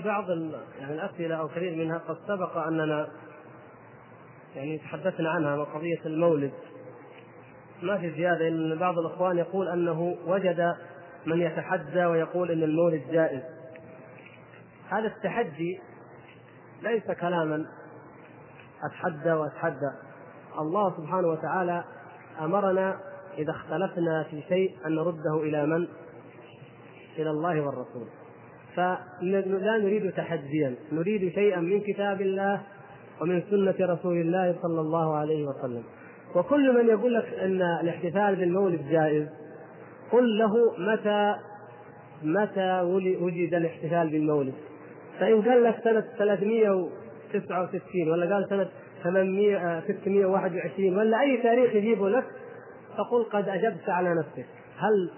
بعض يعني الأسئلة أو كثير منها قد سبق أننا يعني تحدثنا عنها قضية المولد. ما في زيادة إن بعض الأخوان يقول أنه وجد من يتحدى ويقول إن المولد جائز. هذا التحدي ليس كلاما أتحدى وأتحدى. الله سبحانه وتعالى أمرنا إذا اختلفنا في شيء أن نرده إلى من؟ إلى الله والرسول. فلا نريد تحديا نريد شيئا من كتاب الله ومن سنة رسول الله صلى الله عليه وسلم. وكل من يقول لك أن الاحتفال بالمولد جائز قل له متى متى وجد الاحتفال بالمولد. فإن قال لك سنة 369 ولا قال سنة 800 621 ولا أي تاريخ يجيبه لك فقل قد أجبت على نفسك. هل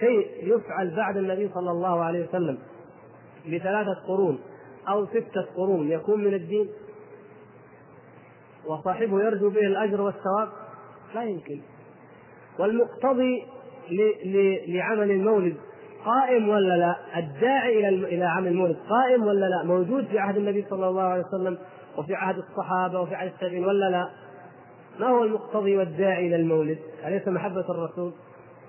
شيء يفعل بعد النبي صلى الله عليه وسلم بثلاثة قرون أو ستة قرون يكون من الدين وصاحبه يرجو به الأجر والثواب لا يمكن والمقتضي لعمل المولد قائم ولا لا؟ الداعي إلى إلى عمل المولد قائم ولا لا؟ موجود في عهد النبي صلى الله عليه وسلم وفي عهد الصحابة وفي عهد التابعين ولا لا؟ ما هو المقتضي والداعي إلى المولد؟ أليس محبة الرسول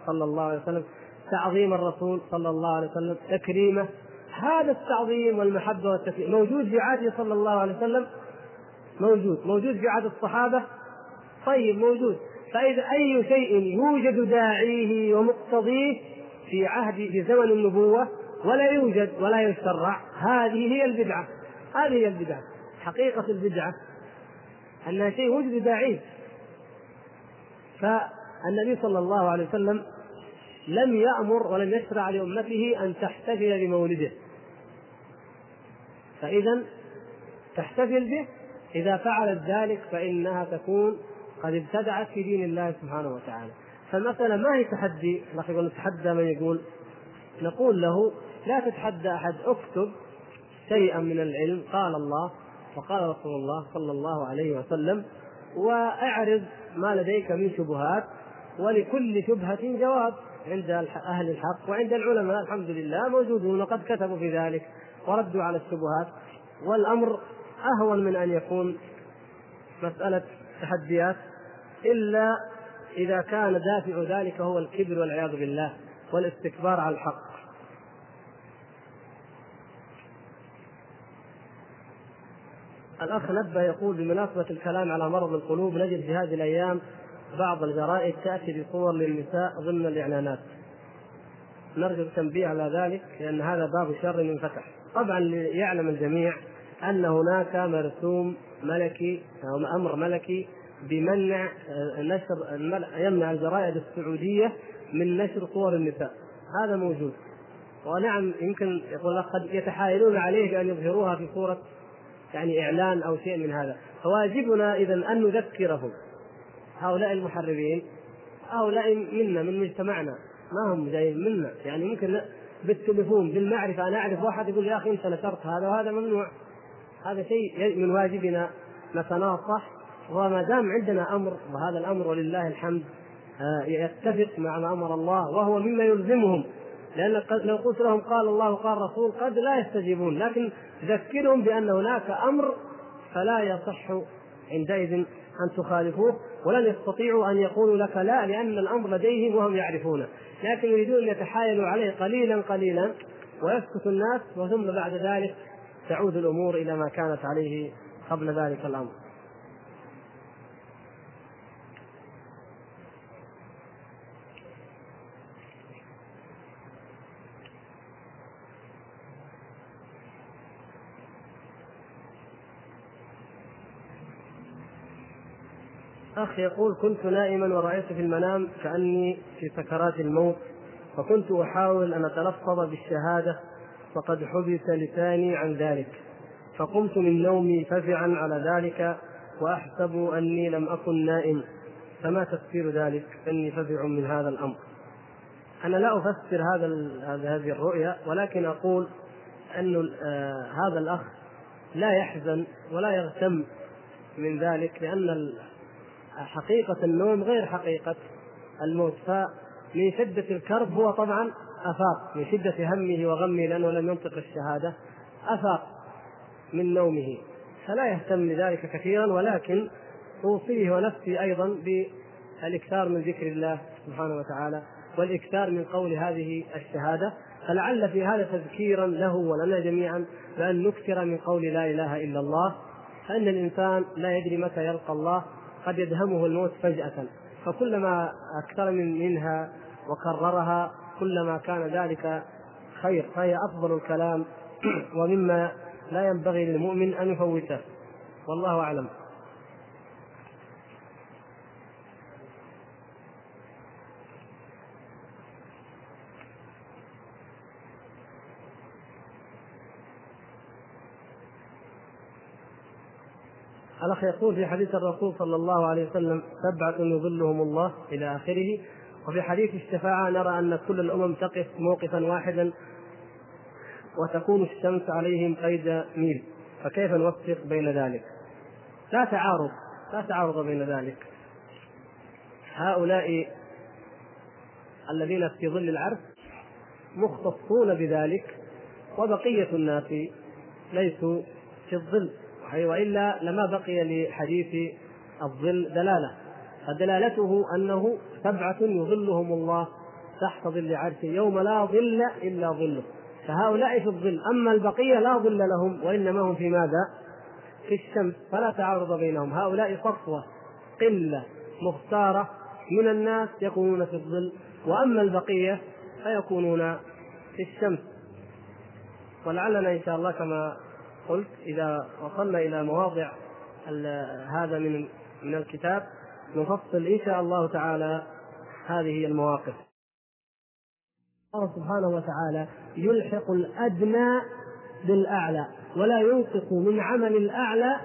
صلى الله عليه وسلم؟ تعظيم الرسول صلى الله عليه وسلم، تكريمه هذا التعظيم والمحبة والتكريم. موجود في عهده صلى الله عليه وسلم؟ موجود، موجود في عهد الصحابة؟ طيب موجود، فإذا أي شيء يوجد داعيه ومقتضيه في عهد في زمن النبوة ولا يوجد ولا يشرع هذه هي البدعة. هذه هي البدعة. حقيقة البدعة أنها شيء وجد داعيه. فالنبي صلى الله عليه وسلم لم يأمر ولم يشرع لأمته أن تحتفل بمولده. فإذا تحتفل به. إذا فعلت ذلك فإنها تكون قد ابتدعت في دين الله سبحانه وتعالى. فالمسألة ما هي تحدي؟ يقول نتحدى من يقول نقول له لا تتحدى أحد اكتب شيئا من العلم قال الله وقال رسول الله صلى الله عليه وسلم وأعرض ما لديك من شبهات ولكل شبهة جواب. عند أهل الحق وعند العلماء الحمد لله موجودون وقد كتبوا في ذلك وردوا على الشبهات. والأمر أهون من أن يكون مسألة تحديات إلا إذا كان دافع ذلك هو الكبر والعياذ بالله والاستكبار على الحق. الأخ نبه يقول بمناسبة الكلام على مرض القلوب نجد في هذه الأيام بعض الجرائد تأتي بصور للنساء ضمن الإعلانات. نرجو التنبيه على ذلك لأن هذا باب شر منفتح طبعا يعلم الجميع أن هناك مرسوم ملكي أو أمر ملكي بمنع آه، نشر يمنع الجرائد السعودية من نشر صور النساء. هذا موجود. ونعم يمكن يقول قد يتحايلون عليه بأن يظهروها في صورة يعني إعلان أو شيء من هذا. فواجبنا اذا أن نذكرهم. هؤلاء المحررين هؤلاء منا من مجتمعنا ما هم جايين منا. يعني ممكن بالتليفون بالمعرفة أنا أعرف واحد يقول يا أخي أنت نشرت هذا وهذا ممنوع. هذا شيء من واجبنا. نتناصح وما دام عندنا أمر وهذا الأمر ولله الحمد آه، يتفق مع ما أمر الله وهو مما يلزمهم. لأن لو قلت لهم قال الله قال الرسول قد لا يستجيبون. لكن ذكرهم بأن هناك أمر فلا يصح عندئذ أن تخالفوه. ولن يستطيعوا أن يقولوا لك لا لأن الأمر لديهم وهم يعرفونه. لكن يريدون أن يتحايلوا عليه قليلا قليلا ويسكت الناس وثم بعد ذلك تعود الأمور إلى ما كانت عليه قبل ذلك الأمر. أخ يقول كنت نائما ورأيت في المنام كأني في سكرات الموت فكنت أحاول أن أتلفظ بالشهادة فقد حبس لساني عن ذلك فقمت من نومي فزعا على ذلك وأحسب أني لم أكن نائم. فما تفسير ذلك؟ أني فزع من هذا الأمر. أنا لا أفسر هذا هذه الرؤيا ولكن أقول أن آه هذا الأخ لا يحزن ولا يغتم من ذلك لأن حقيقة النوم غير حقيقة الموت. فمن شدة الكرب هو طبعا أفاق من شدة همه وغمه لأنه لم ينطق الشهادة أفاق من نومه. فلا يهتم بذلك كثيرا ولكن أوصيه ونفسي أيضا بالإكثار من ذكر الله سبحانه وتعالى والإكثار من قول هذه الشهادة. فلعل في هذا تذكيرا له ولنا جميعا بأن نكثر من قول لا إله إلا الله فإن الإنسان لا يدري متى يلقى الله قد يدهمه الموت فجأة. فكلما أكثر من منها وكررها كلما كان ذلك خير. فهي أفضل الكلام. (clears throat) ومما لا ينبغي للمؤمن أن يفوته. والله أعلم. الأخ يقول في حديث الرسول صلى الله عليه وسلم سبعة يظلهم الله إلى آخره وفي حديث الشفاعة نرى أن كل الأمم تقف موقفا واحدا وتكون الشمس عليهم قيد ميل فكيف نوفق بين ذلك؟ لا تعارض لا تعارض بين ذلك هؤلاء الذين في ظل العرش مختصون بذلك وبقية الناس ليسوا في الظل وإلا لما بقي لحديث الظل دلالة. فدلالته أنه سبعة يظلهم الله تحت ظل عرشه يوم لا ظل إلا ظله. فهؤلاء في الظل أما البقية لا ظل لهم وإنما هم في ماذا؟ في الشمس فلا تعارض بينهم. هؤلاء صفوة قلة مختارة من الناس يكونون في الظل وأما البقية فيكونون في الشمس. ولعلنا إن شاء الله كما قلت إذا وصلنا إلى مواضع هذا من من الكتاب نفصل إن شاء الله تعالى هذه المواقف. الله سبحانه وتعالى يلحق الأدنى بالأعلى ولا ينقص من عمل الأعلى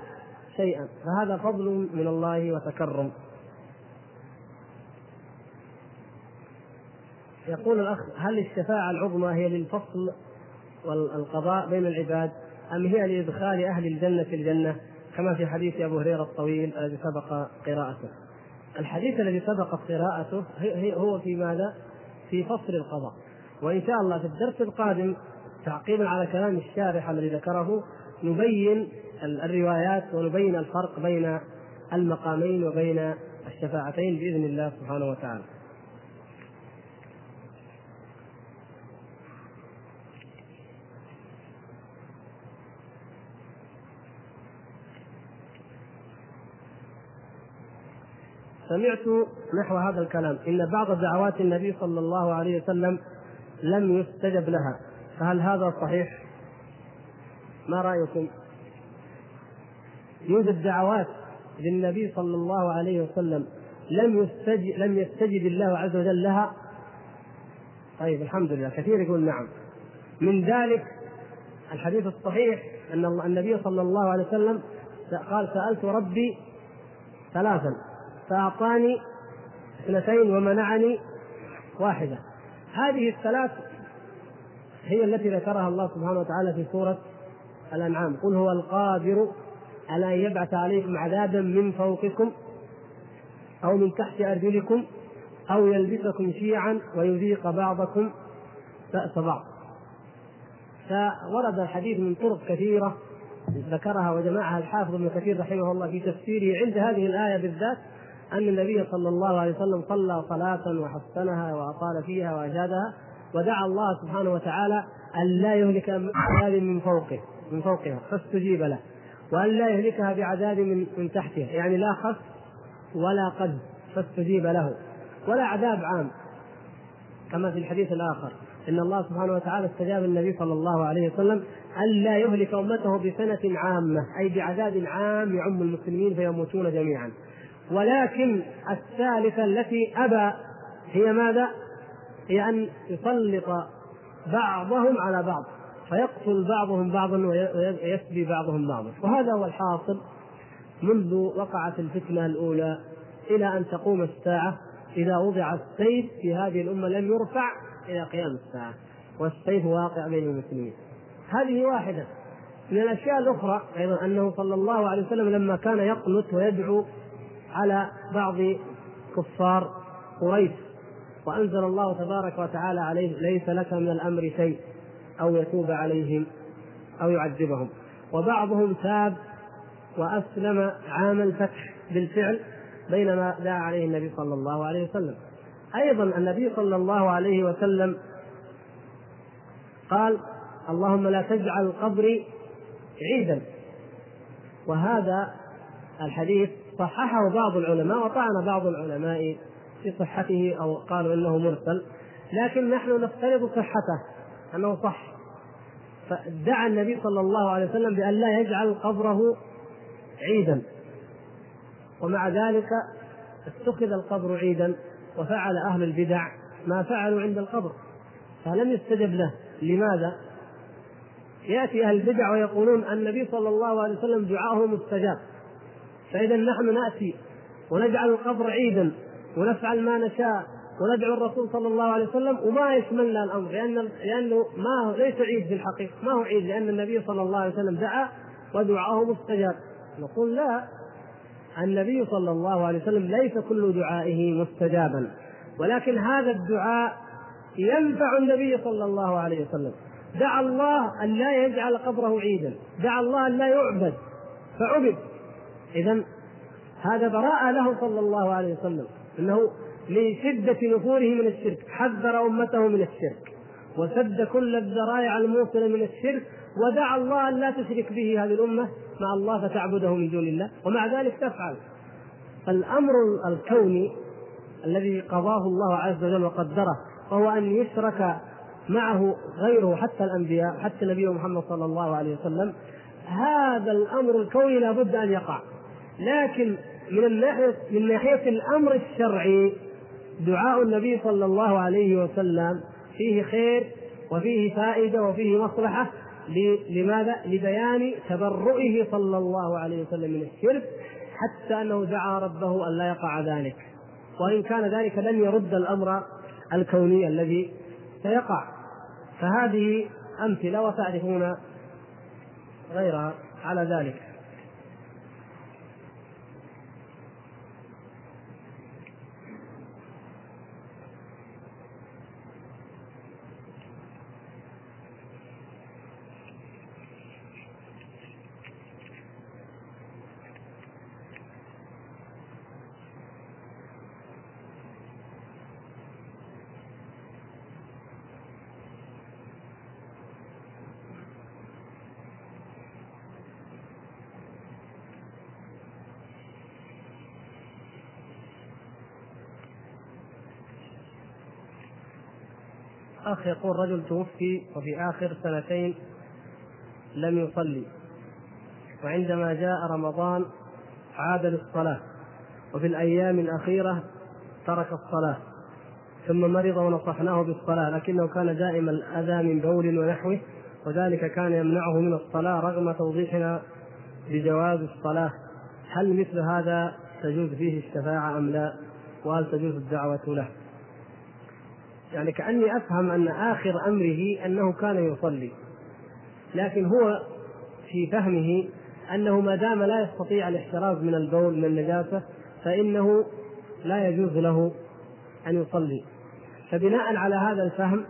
شيئا فهذا فضل من الله وتكرم. يقول الأخ هل الشفاعة العظمى هي للفصل والقضاء بين العباد أم هي لإدخال أهل الجنة في الجنة كما في حديث أبو هريرة الطويل الذي سبق قراءته. الحديث الذي سبقت قراءته هو في ماذا؟ في فصل القضاء وإن شاء الله في الدرس القادم تعقيبا على كلام الشارح الذي ذكره نبين الروايات ونبين الفرق بين المقامين وبين الشفاعتين بإذن الله سبحانه وتعالى. سمعت نحو هذا الكلام. إن بعض دعوات النبي صلى الله عليه وسلم لم يستجب لها. فهل هذا صحيح؟ ما رأيكم؟ يوجد دعوات للنبي صلى الله عليه وسلم لم يستجب لم يستجب الله عز وجل لها؟ طيب الحمد لله. كثير يقول نعم. من ذلك الحديث الصحيح أن النبي صلى الله عليه وسلم قال سألت ربي ثلاثا. فأعطاني اثنتين ومنعني واحدة. هذه الثلاث هي التي ذكرها الله سبحانه وتعالى في سورة الأنعام. قل هو القادر على أن يبعث عليكم عذابا من فوقكم أو من تحت أرجلكم أو يلبسكم شيعا ويذيق بعضكم بأس بعض. فورد الحديث من طرق كثيرة ذكرها وجمعها الحافظ ابن كثير رحمه الله في تفسيره عند هذه الآية بالذات. أن النبي صلى الله عليه وسلم صلى صلاة وحسنها وأطال فيها وأجادها ودعا الله سبحانه وتعالى أن لا يهلك بعذاب من فوقه من فوقها فاستجيب له وأن لا يهلكها بعذاب من من تحتها يعني لا خف ولا قد فاستجيب له ولا عذاب عام. كما في الحديث الآخر إن الله سبحانه وتعالى استجاب النبي صلى الله عليه وسلم أن لا يهلك أمته بسنة عامة أي بعذاب عام يعم المسلمين فيموتون جميعا. ولكن الثالثة التي أبى هي ماذا؟ هي أن يسلط بعضهم على بعض فيقتل بعضهم بعضا ويسبي بعضهم بعضا. وهذا هو الحاصل منذ وقعت الفتنة الأولى إلى أن تقوم الساعة. إذا وضع السيف في هذه الأمة لم يرفع إلى قيام الساعة والسيف واقع بين المسلمين. هذه واحدة. من الأشياء الأخرى أيضا أنه صلى الله عليه وسلم لما كان يقنت ويدعو على بعض كفار قريش. وأنزل الله تبارك وتعالى عليه ليس لك من الأمر شيء أو يتوب عليهم أو يعذبهم. وبعضهم تاب وأسلم عام الفتح بالفعل بينما دعا عليه النبي صلى الله عليه وسلم. أيضا النبي صلى الله عليه وسلم قال اللهم لا تجعل قبري عيدا. وهذا الحديث صححه بعض العلماء وطعن بعض العلماء في صحته أو قالوا إنه مرسل لكن نحن نفترض صحته أنه صح. فدعا النبي صلى الله عليه وسلم بأن لا يجعل قبره عيدا. ومع ذلك اتخذ القبر عيدا وفعل أهل البدع ما فعلوا عند القبر. فلم يستجب له. لماذا؟ يأتي أهل البدع ويقولون النبي صلى الله عليه وسلم دعاءه مستجاب. فإذا نحن نأتي ونجعل القبر عيدا ونفعل ما نشاء وندعو الرسول صلى الله عليه وسلم وما يشملنا الأمر لأن لأنه ما هو ليس عيد في الحقيقة ما هو عيد لأن النبي صلى الله عليه وسلم دعا ودعاه مستجاب. نقول لا النبي صلى الله عليه وسلم ليس كل دعائه مستجابا ولكن هذا الدعاء ينفع النبي صلى الله عليه وسلم. دعا الله أن لا يجعل قبره عيدا دعا الله أن لا يعبد فعبد. اذا هذا براءة له صلى الله عليه وسلم إنه لشدة نفوره من الشرك حذر أمته من الشرك وسد كل الذرائع الموصلة من الشرك ودعا الله أن لا تشرك به هذه الأمة مع الله فتعبده من دون الله ومع ذلك تفعل. الأمر الكوني الذي قضاه الله عز وجل وقدره وهو أن يشرك معه غيره حتى الأنبياء حتى نبي محمد صلى الله عليه وسلم هذا الأمر الكوني لابد أن يقع. لكن من الناحيه من ناحية الأمر الشرعي دعاء النبي صلى الله عليه وسلم فيه خير وفيه فائدة وفيه مصلحة لماذا؟ لبيان تبرؤه صلى الله عليه وسلم من الشرك حتى أنه دعا ربه أن لا يقع ذلك. وإن كان ذلك لن يرد الأمر الكوني الذي سيقع. فهذه أمثلة وتعرفون غيرها على ذلك. اخ يقول رجل توفي وفي آخر سنتين لم يصلي وعندما جاء رمضان عاد للصلاة وفي الأيام الأخيرة ترك الصلاة ثم مرض ونصحناه بالصلاة لكنه كان دائما الأذى من بول ونحوه وذلك كان يمنعه من الصلاة رغم توضيحنا بجواز الصلاة هل مثل هذا تجوز فيه الشفاعة أم لا؟ وهل تجوز الدعوة له؟ يعني كأني أفهم أن آخر أمره أنه كان يصلي. لكن هو في فهمه أنه ما دام لا يستطيع الاحتراز من البول من النجاسة فإنه لا يجوز له أن يصلي. فبناء على هذا الفهم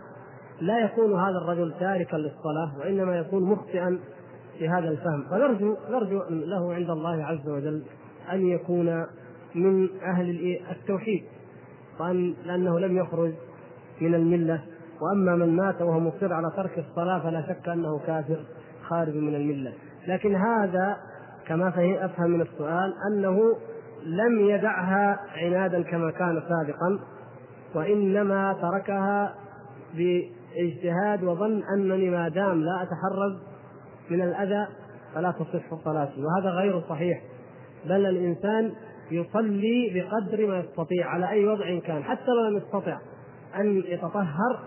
لا يكون هذا الرجل تاركا للصلاة وإنما يكون مخطئا في هذا الفهم. فنرجو نرجو له عند الله عز وجل أن يكون من أهل التوحيد وأن لأنه لم يخرج من الملة وأما من مات وهو مصر على ترك الصلاة فلا شك أنه كافر خارج من الملة. لكن هذا كما أفهم من السؤال أنه لم يدعها عنادا كما كان سابقا وإنما تركها باجتهاد وظن أنني ما دام لا أتحرز من الأذى فلا تصح صلاتي. وهذا غير صحيح. بل الإنسان يصلي بقدر ما يستطيع على أي وضع كان حتى لو لم يستطع. أن يتطهر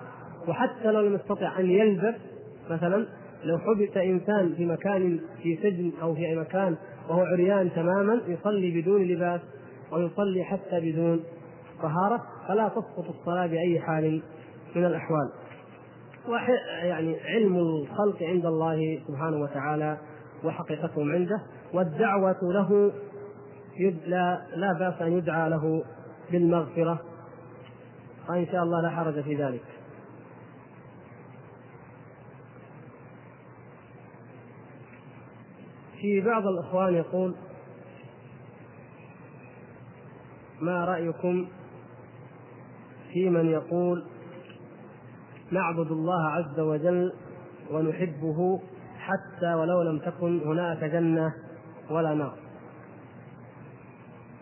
وحتى لو لم يستطع أن يلبس مثلا لو حبس إنسان في مكان في سجن أو في مكان وهو عريان تماما يصلي بدون لباس ويصلي حتى بدون طهارة فلا تسقط الصلاة بأي حال من الأحوال. يعني علم الخلق عند الله سبحانه وتعالى وحقيقتهم عنده والدعوة له لا لا بأس أن يدعى له بالمغفرة وإن شاء الله لا حرج في ذلك في بعض الإخوان يقول ما رأيكم في من يقول نعبد الله عز وجل ونحبه حتى ولو لم تكن هناك جنة ولا نار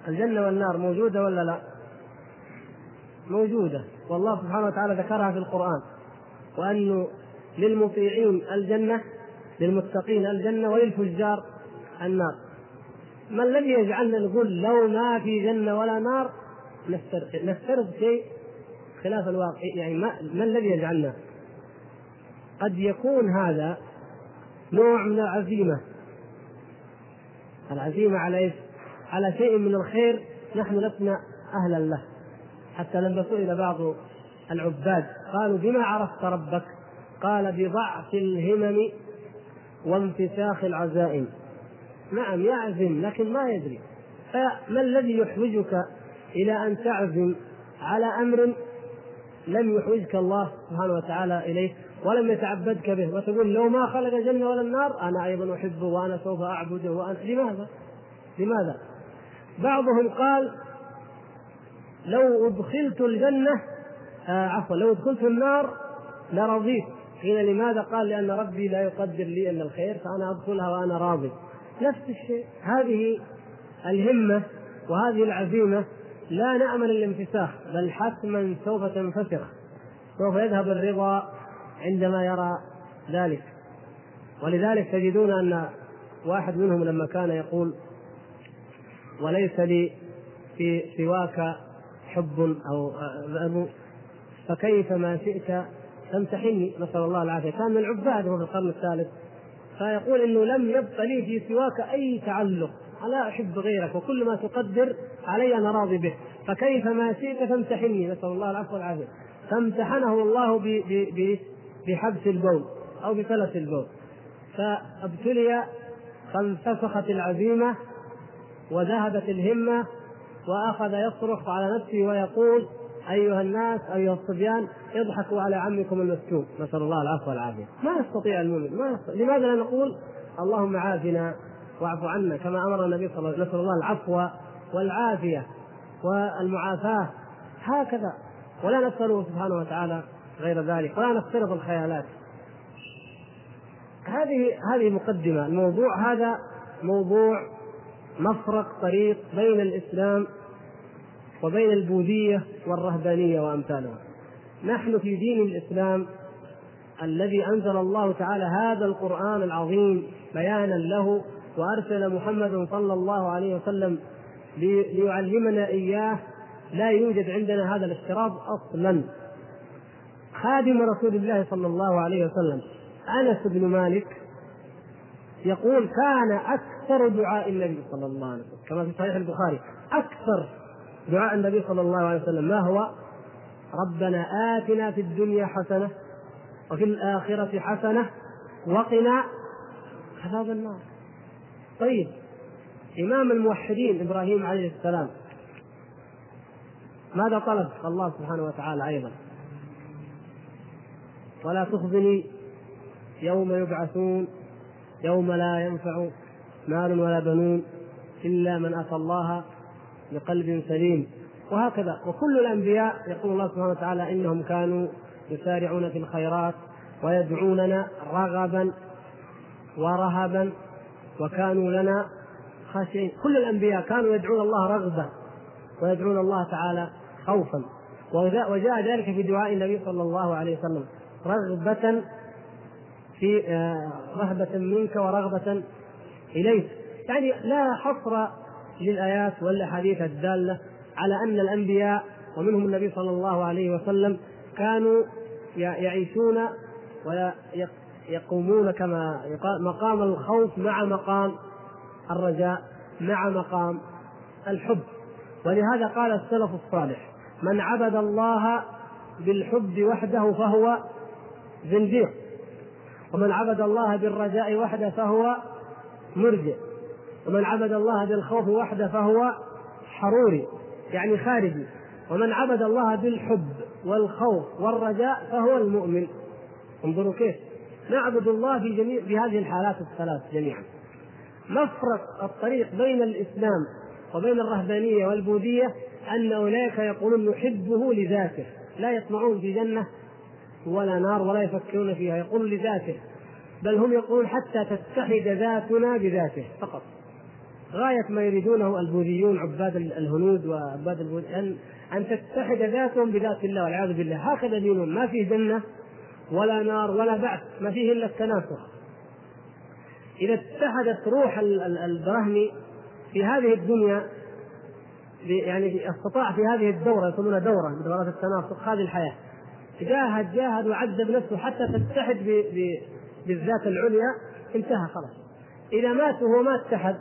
الجنة والنار موجودة ولا لا؟ موجودة. والله سبحانه وتعالى ذكرها في القرآن. وأنه للمطيعين الجنة للمتقين الجنة وللفجار النار. ما الذي يجعلنا نقول لو ما في جنة ولا نار نفترض شيء خلاف الواقع. يعني ما, ما الذي يجعلنا؟ قد يكون هذا نوع من العزيمة. العزيمة على إيش؟ على شيء من الخير نحن لسنا أهلا له. حتى لما سئل بعض العباد. قالوا بما عرفت ربك؟ قال بضعف الهمم وانفساخ العزائم. نعم يعزم لكن ما يدري. فما الذي يحوجك إلى أن تعزم على أمر لم يحوجك الله سبحانه وتعالى إليه ولم يتعبدك به؟ وتقول لو ما خلق الجنة ولا النار أنا أيضا أحبه وأنا سوف أعبده وأنا لماذا؟ لماذا؟ بعضهم قال لو أدخلت الجنة آه عفوا لو أدخلت النار لرضيت. قيل لماذا؟ قال لأن ربي لا يقدر لي إلا الخير فأنا أدخلها وأنا راضي. نفس الشيء. هذه الهمة وهذه العزيمة لا نأمل الانفساخ بل حتما سوف تنفسخ. سوف يذهب الرضا عندما يرى ذلك. ولذلك تجدون أن واحد منهم لما كان يقول وليس لي في سواك حب أو فكيف ما شئت تمتحني نسأل الله العافية. كان من العباد هو في القرن الثالث. فيقول إنه لم يبق لي في سواك أي تعلق. لا أحب غيرك وكل ما تقدر علي أنا راضي به. فكيف ما شئت فامتحني نسأل الله العفو والعافية. فامتحنه الله بحبس البول أو بفلس البول. فابتلي فانفسخت العزيمة وذهبت الهمة وآخذ يصرخ على نفسه ويقول أيها الناس أيها الصبيان اضحكوا على عمكم المسكون نسأل الله العفو والعافية. ما يستطيع المؤمن ما يستطيع. لماذا لا نقول اللهم عافنا واعف عنا كما أمر النبي صلى الله عليه وسلم. نسأل الله العفو والعافية والمعافاة. هكذا. ولا نسأله سبحانه وتعالى غير ذلك ولا نفترض الخيالات. هذه هذه مقدمة. الموضوع هذا موضوع مفرق طريق بين الإسلام وبين البوذية والرهبانية وأمثالها. نحن في دين الإسلام الذي أنزل الله تعالى هذا القرآن العظيم بيانا له وأرسل محمد صلى الله عليه وسلم ليعلمنا إياه. لا يوجد عندنا هذا الافتراض أصلا. خادم رسول الله صلى الله عليه وسلم أنس بن مالك يقول كان أكثر دعاء النبي صلى الله عليه وسلم كما في صحيح البخاري أكثر دعاء النبي صلى الله عليه وسلم. ما هو؟ ربنا آتنا في الدنيا حسنة وفي الآخرة حسنة وقنا عذاب النار. طيب إمام الموحدين إبراهيم عليه السلام ماذا طلب؟ الله سبحانه وتعالى أيضا. ولا تخزني يوم يبعثون يوم لا ينفع مال ولا بنون إلا من أتى الله بقلب سليم. وهكذا. وكل الأنبياء يقول الله سبحانه وتعالى إنهم كانوا يسارعون في الخيرات ويدعوننا رغبا ورهبا وكانوا لنا خاشعين. كل الأنبياء كانوا يدعون الله رغبه ويدعون الله تعالى خوفا. وجاء ذلك في دعاء النبي صلى الله عليه وسلم. رغبة في آه، رهبة منك ورغبة إليك. يعني لا حصر للآيات والأحاديث الدالة على أن الأنبياء ومنهم النبي صلى الله عليه وسلم كانوا يعيشون ويقومون كما مقام الخوف مع مقام الرجاء مع مقام الحب. ولهذا قال السلف الصالح من عبد الله بالحب وحده فهو زنديق ومن عبد الله بالرجاء وحده فهو مرجئ ومن عبد الله بالخوف وحده فهو حروري يعني خارجي. ومن عبد الله بالحب والخوف والرجاء فهو المؤمن. انظروا كيف نعبد الله في جميع بهذه الحالات الثلاث جميعا. مفرق الطريق بين الإسلام وبين الرهبانية والبوذية أن أولئك يقولون نحبه لذاته. لا يطمعون في جنة ولا نار ولا يفكرون فيها يقول لذاته. بل هم يقولون حتى تتحد ذاتنا بذاته فقط. غاية ما يريدونه البوذيون عباد الهنود وعباد البوذ أن أن تتحد ذاتهم بذات الله والعياذ بالله. هكذا دينهم. ما فيه جنة ولا نار ولا بعث. ما فيه إلا التناسخ إذا اتحدت روح البرهمي في هذه الدنيا يعني استطاع في هذه الدورة يسمونها دورة من دورات التناسخ هذه الحياة. جاهد جاهد وعذب نفسه حتى تتحد بالذات العليا. انتهى خلاص. إذا مات وهو ما اتحد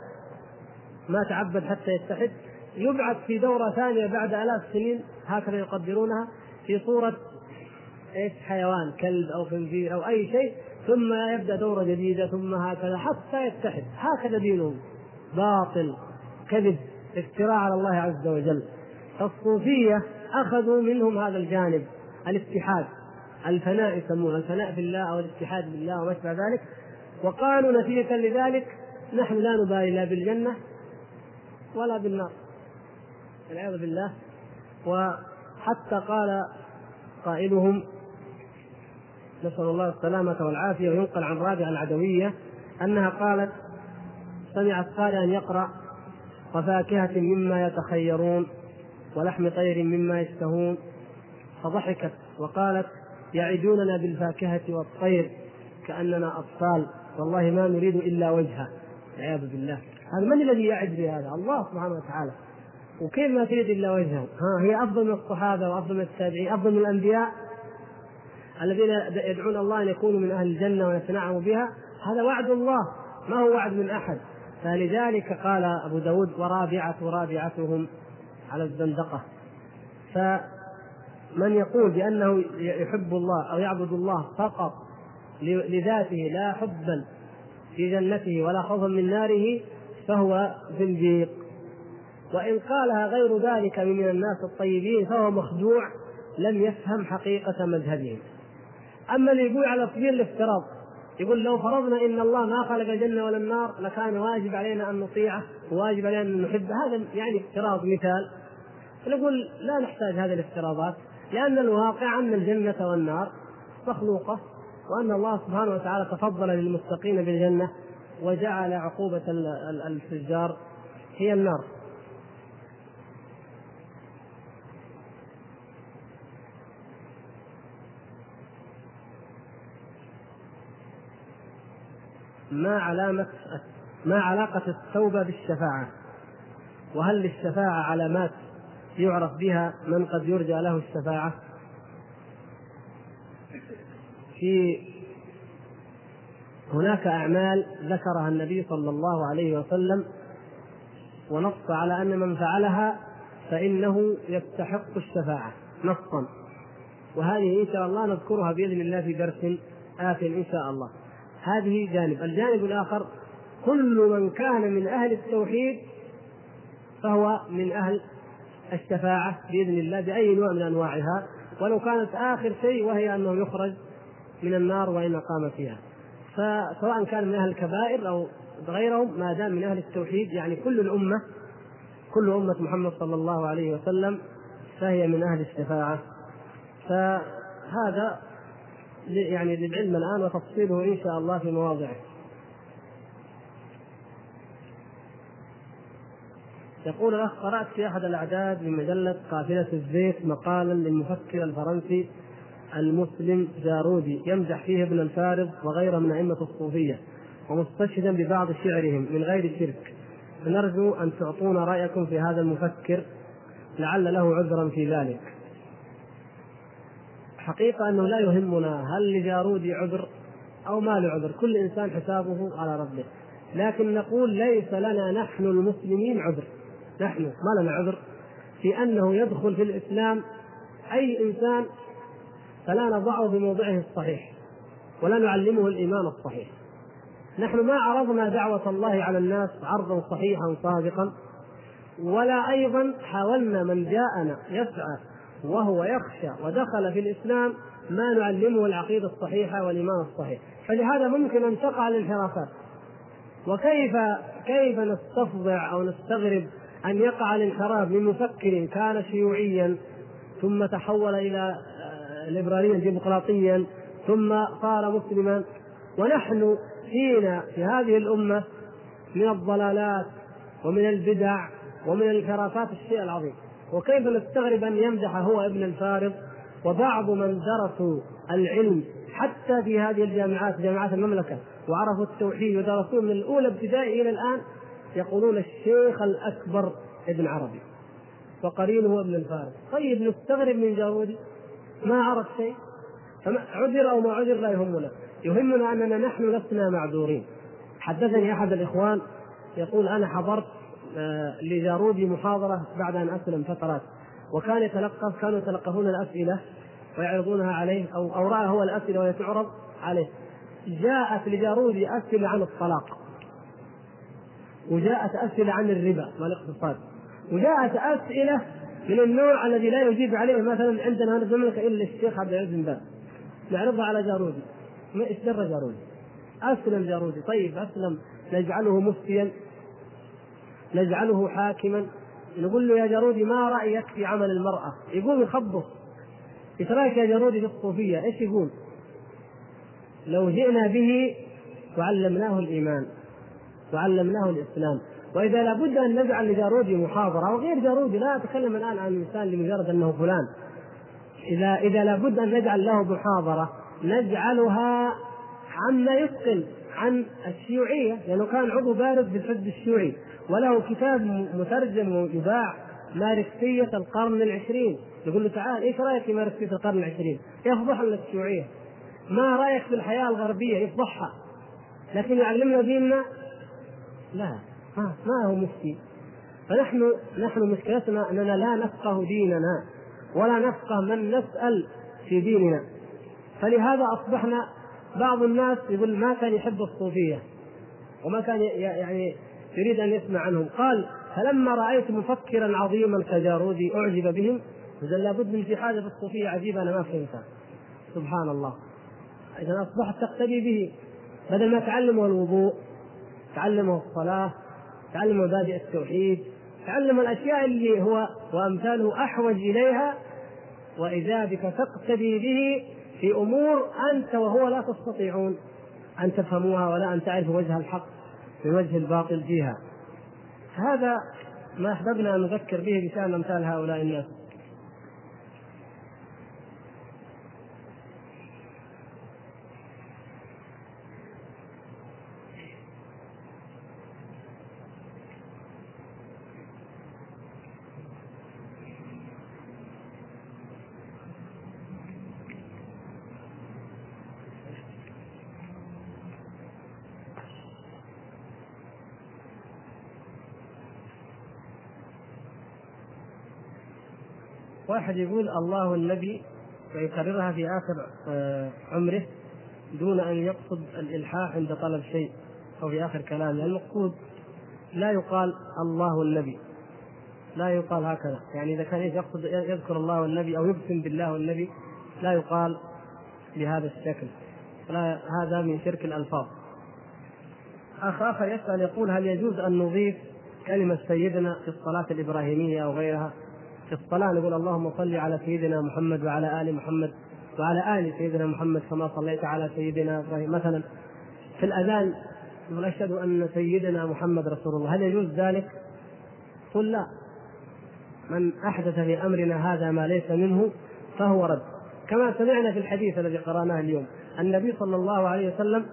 ما تعبد حتى يتحد يبعث في دورة ثانية بعد آلاف سنين هكذا يقدرونها في صورة إيش؟ حيوان كلب أو خنزير أو أي شيء ثم يبدأ دورة جديدة ثم هكذا حتى يتحد هكذا دينهم. باطل كذب افتراء على الله عز وجل. الصوفية أخذوا منهم هذا الجانب الاتحاد. الفناء يسمونه الفناء في الله أو الاتحاد بالله وما أشبه ذلك. وقالوا نتيجة لذلك نحن لا نبالي لا بالجنة. ولا بالنار. والعياذ بالله. وحتى قال قائلهم نسأل الله السلامة والعافية وينقل عن رابعة العدوية أنها قالت سمعت قارئا يقرأ وفاكهة مما يتخيرون ولحم طير مما يشتهون. فضحكت وقالت يعدوننا بالفاكهة والطير كأننا أطفال والله ما نريد إلا وجهه. والعياذ بالله. هذا من الذي يعد بهذا؟ الله سبحانه وتعالى وكيف ما تريد إلا وجهه؟ ها هي أفضل من الصحابة وأفضل من التابعين، أفضل من الأنبياء الذين يدعون الله أن يكونوا من أهل الجنة ويتنعموا بها، هذا وعد الله ما هو وعد من أحد، فلذلك قال أبو داود ورابعة رابعتهم على الزندقة. فمن يقول بأنه يحب الله أو يعبد الله فقط لذاته لا حبا في جنته ولا خوفا من ناره فهو زنديق. وإن قالها غير ذلك من الناس الطيبين فهو مخدوع لم يفهم حقيقة مذهبهم أما اللي يقول على سبيل الافتراض يقول لو فرضنا إن الله ما خلق الجنة ولا النار لكان واجب علينا أن نطيعه وواجب علينا أن نحبه. هذا يعني افتراض مثال. نقول لا نحتاج هذه الافتراضات لأن الواقع أن الجنة والنار مخلوقة وأن الله سبحانه وتعالى تفضل للمتقين بالجنة. وجعل عقوبة الفجار هي النار ما علامة ما علاقة التوبة بالشفاعة؟ وهل للشفاعة علامات يعرف بها من قد يرجى له الشفاعة؟ في هناك أعمال ذكرها النبي صلى الله عليه وسلم ونص على أن من فعلها فإنه يستحق الشفاعة نصا. وهذه إن شاء الله نذكرها بإذن الله في درس آت إن شاء الله. هذه جانب. الجانب الآخر كل من كان من أهل التوحيد فهو من أهل الشفاعة بإذن الله بأي نوع من أنواعها. ولو كانت آخر شيء وهي أنه يخرج من النار وإن أقام فيها. فسواء كان من أهل الكبائر أو غيرهم ما دام من أهل التوحيد يعني كل الأمة كل أمة محمد صلى الله عليه وسلم فهي من أهل الشفاعة. فهذا يعني للعلم الآن وتفصيله إن شاء الله في مواضعه. يقول الأخ قرأت في أحد الأعداد من مجلة قافلة الزيت مقالا للمفكر الفرنسي المسلم جارودي يمدح فيه ابن الفارض وغيره من أئمة الصوفية ومستشهدا ببعض شعرهم من غير شرك. فنرجو أن تعطونا رأيكم في هذا المفكر لعل له عذرا في ذلك. حقيقة أنه لا يهمنا هل لجارودي عذر أو ما له عذر كل إنسان حسابه على ربه. لكن نقول ليس لنا نحن المسلمين عذر. نحن ما لنا عذر في أنه يدخل في الإسلام أي إنسان فلا نضعه في موضعه الصحيح ولا نعلمه الإيمان الصحيح. نحن ما عرضنا دعوة الله على الناس عرضا صحيحا صادقا ولا أيضا حاولنا من جاءنا يسعى وهو يخشى ودخل في الإسلام ما نعلمه العقيدة الصحيحة والايمان الصحيح. فلهذا ممكن أن تقع الانحرافات. وكيف كيف نستفضع أو نستغرب أن يقع الانحراف من مفكر كان شيوعيا ثم تحول إلى ليبراليا ديمقراطيا. ثم صار مسلما. ونحن فينا في هذه الأمة من الضلالات ومن البدع ومن الانحرافات الشيء العظيم. وكيف نستغرب أن يمدح هو ابن الفارض وبعض من درسوا العلم حتى في هذه الجامعات جامعات المملكة وعرفوا التوحيد ودرسوه من الأولى ابتدائي إلى الآن يقولون الشيخ الأكبر ابن عربي. وقرينه ابن الفارض طيب نستغرب من جارودي ما عرف شيء؟ عذر أو ما عذر لا يهمنا. يهمنا أننا نحن لسنا معذورين. حدثني أحد الإخوان يقول أنا حضرت آه، لجارودي محاضرة بعد أن أسلم فترات. وكان يتلقف كانوا يتلقفون الأسئلة ويعرضونها عليه أو أو رأى هو الأسئلة وهي تعرض عليه. جاءت لجارودي أسئلة عن الطلاق. وجاءت أسئلة عن الربا والاقتصاد. وجاءت أسئلة من النوع الذي لا يجيب عليه مثلا عندنا هنا في المملكة إلا الشيخ عبد العزيز بن باز. نعرضها على جارودي. ما إيش درى جارودي؟ أسلم جارودي. طيب أسلم. نجعله مفتيا. نجعله حاكما. نقول له يا جارودي ما رأيك في عمل المرأة؟ يقوم يخبط إيش رأيك يا جارودي في الصوفية؟ إيش يقول؟ لو جئنا به وعلمناه الإيمان. وعلمناه الإسلام. وإذا لابد أن نجعل لجارودي محاضرة وغير جارودي لا أتكلم الآن عن إنسان لمجرد أنه فلان. إذا إذا لابد أن نجعل له محاضرة نجعلها عما يتقن عن الشيوعية لأنه كان عضو بارز بالحزب الشيوعي. وله كتاب مترجم ويباع ماركسية القرن العشرين. يقول له تعال إيش رأيك في ماركسية القرن العشرين؟ يفضح لك الشيوعية. ما رأيك في الحياة الغربية؟ يفضحها. لكن يعلمنا ديننا؟ لا. ما, هو مفتي؟ فنحن نحن مشكلتنا أننا لا نفقه ديننا ولا نفقه من نسأل في ديننا. فلهذا أصبحنا بعض الناس يقول ما كان يحب الصوفية وما كان يعني يريد أن يسمع عنهم. قال فلما رأيت مفكرا عظيما كجارودي أعجب بهم إذا لابد من في حاجة الصوفيه عجيبة أنا ما فهمتها سبحان الله. إذا أصبحت تقتدي به بدل ما تعلمه الوضوء تعلمه الصلاة تعلمه مبادئ التوحيد تعلم الأشياء اللي هو وأمثاله أحوج إليها واذا بك تقتدي به في أمور أنت وهو لا تستطيعون أن تفهموها ولا أن تعرفوا وجه الحق في وجه الباطل فيها. هذا ما أحببنا أن نذكر به بشأن أمثال هؤلاء الناس. واحد يقول الله النبي ويكررها في آخر آه، عمره دون أن يقصد الإلحاح عند طلب شيء أو في آخر كلامه المقصود لا يقال الله النبي لا يقال هكذا. يعني إذا كان يقصد يذكر الله والنبي أو يقسم بالله والنبي لا يقال بهذا الشكل. لا هذا من شرك الألفاظ. أخ آخر يسأل يقول هل يجوز أن نضيف كلمة سيدنا في الصلاة الإبراهيمية أو غيرها؟ في الصلاة نقول اللهم صل على سيدنا محمد وعلى آل محمد وعلى آل سيدنا محمد كما صليت على سيدنا إبراهيم. مثلا في الأذان نقول أشهد أن سيدنا محمد رسول الله. هل يجوز ذلك؟ قل لا. من أحدث في أمرنا هذا ما ليس منه فهو رد. كما سمعنا في الحديث الذي قرأناه اليوم النبي صلى الله عليه وسلم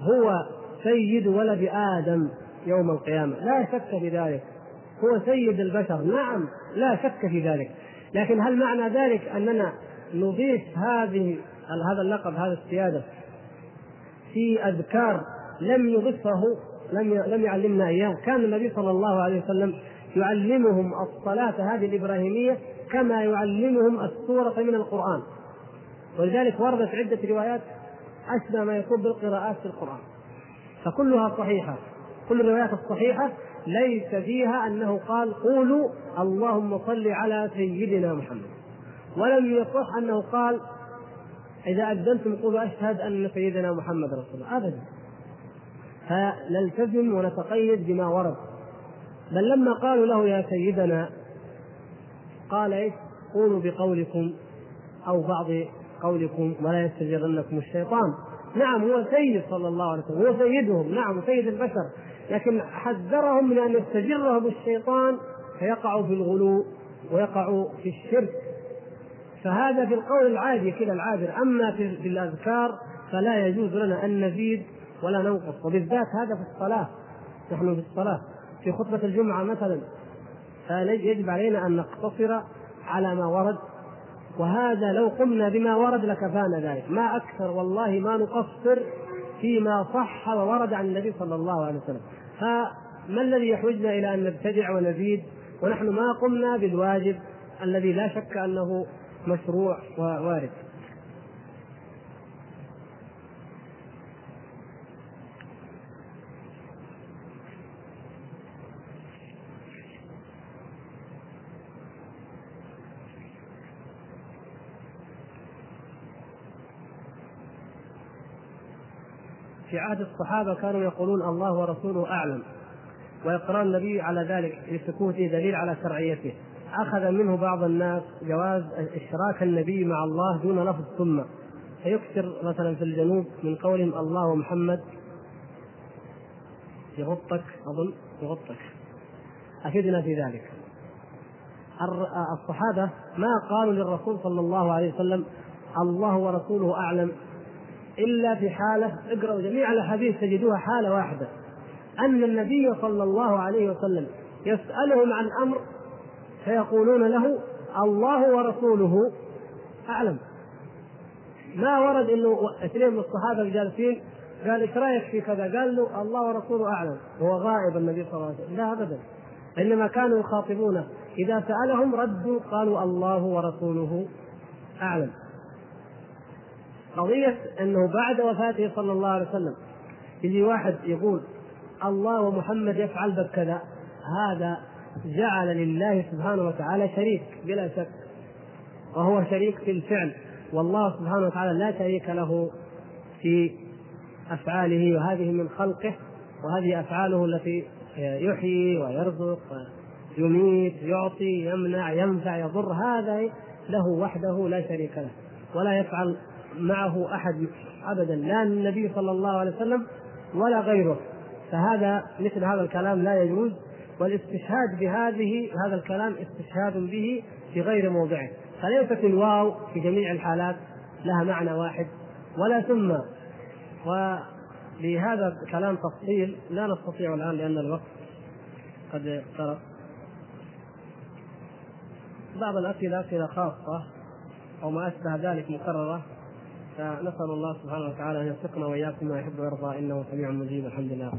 هو سيد ولد آدم يوم القيامة. لا شك في ذلك. هو سيد البشر. نعم لا شك في ذلك. لكن هل معنى ذلك أننا نضيف هذه هذا اللقب هذا السيادة في أذكار لم يضفه لم لم يعلمنا إياه؟ كان النبي صلى الله عليه وسلم يعلمهم الصلاة هذه الإبراهيمية كما يعلمهم السورة من القرآن. ولذلك وردت عدة روايات أشبه ما يكون بالقراءات في القرآن. فكلها صحيحة. كل الروايات الصحيحة ليس فيها أنه قال قولوا اللهم صل على سيدنا محمد. ولم يصح أنه قال إذا أذنتم قولوا أشهد أن سيدنا محمد رسول الله. ابدا. فنلتزم ونتقيد بما ورد. بل لما قالوا له يا سيدنا قال إيش؟ قولوا بقولكم أو بعض قولكم ولا يستجرنكم الشيطان. نعم هو سيد صلى الله عليه وسلم هو سيدهم. نعم سيد البشر. لكن حذرهم من أن يستجرهم الشيطان فيقعوا في الغلو ويقعوا في الشرك. فهذا في القول العادي كذا العابر. أما في الاذكار فلا يجوز لنا أن نزيد ولا ننقص. وبالذات هذا في الصلاة. نحن في الصلاة. في خطبة الجمعة مثلا فيجب علينا أن نقتصر على ما ورد. وهذا لو قمنا بما ورد لكفانا ذلك. ما أكثر والله ما نقصر فيما صح وورد عن النبي صلى الله عليه وسلم. ما الذي يحوجنا إلى أن نبتدع ونزيد؟ ونحن ما قمنا بالواجب الذي لا شك أنه مشروع ووارد. في عهد الصحابة كانوا يقولون الله ورسوله أعلم وإقرار النبي على ذلك لسكوته دليل على شرعيته. أخذ منه بعض الناس جواز إشراك النبي مع الله دون لفظ ثم. فيكثر مثلا في الجنوب من قولهم الله ومحمد. يغطك أظن يغطك. أفدنا في ذلك. الصحابة ما قالوا للرسول صلى الله عليه وسلم الله ورسوله أعلم؟ إلا في حالة اقرأوا جميع الأحاديث تجدوها حالة واحدة. أن النبي صلى الله عليه وسلم يسألهم عن أمر فيقولون له الله ورسوله. أعلم. ما ورد إنه اثنين من الصحابة الجالسين قال إيش رأيك في كذا؟ قال له الله ورسوله أعلم. وهو غائب النبي صلى الله عليه وسلم. لا ابدا. إنما كانوا يخاطبونه. إذا سألهم ردوا قالوا الله ورسوله أعلم. قضية أنه بعد وفاته صلى الله عليه وسلم يجي واحد يقول الله ومحمد يفعل بك كذا هذا جعل لله سبحانه وتعالى شريك بلا شك وهو شريك في الفعل والله سبحانه وتعالى لا شريك له في أفعاله وهذه من خلقه وهذه أفعاله التي يحيي ويرزق يميت يعطي يمنع ينفع يضر هذا له وحده لا شريك له ولا يفعل معه أحد أبدا لا النبي صلى الله عليه وسلم ولا غيره. فهذا مثل هذا الكلام لا يجوز والاستشهاد بهذه هذا الكلام استشهاد به في غير موضعه. فليست الواو في جميع الحالات لها معنى واحد ولا ثم. ولهذا كلام تفصيل لا نستطيع الآن لأن الوقت قد اقترب بعض الأسئلة أسئلة خاصة أو ما أشبه ذلك مكرره فنسأل الله سبحانه وتعالى أن يوفقنا وإياكم ما يحب ويرضى إنه سميع مجيب. الحمد لله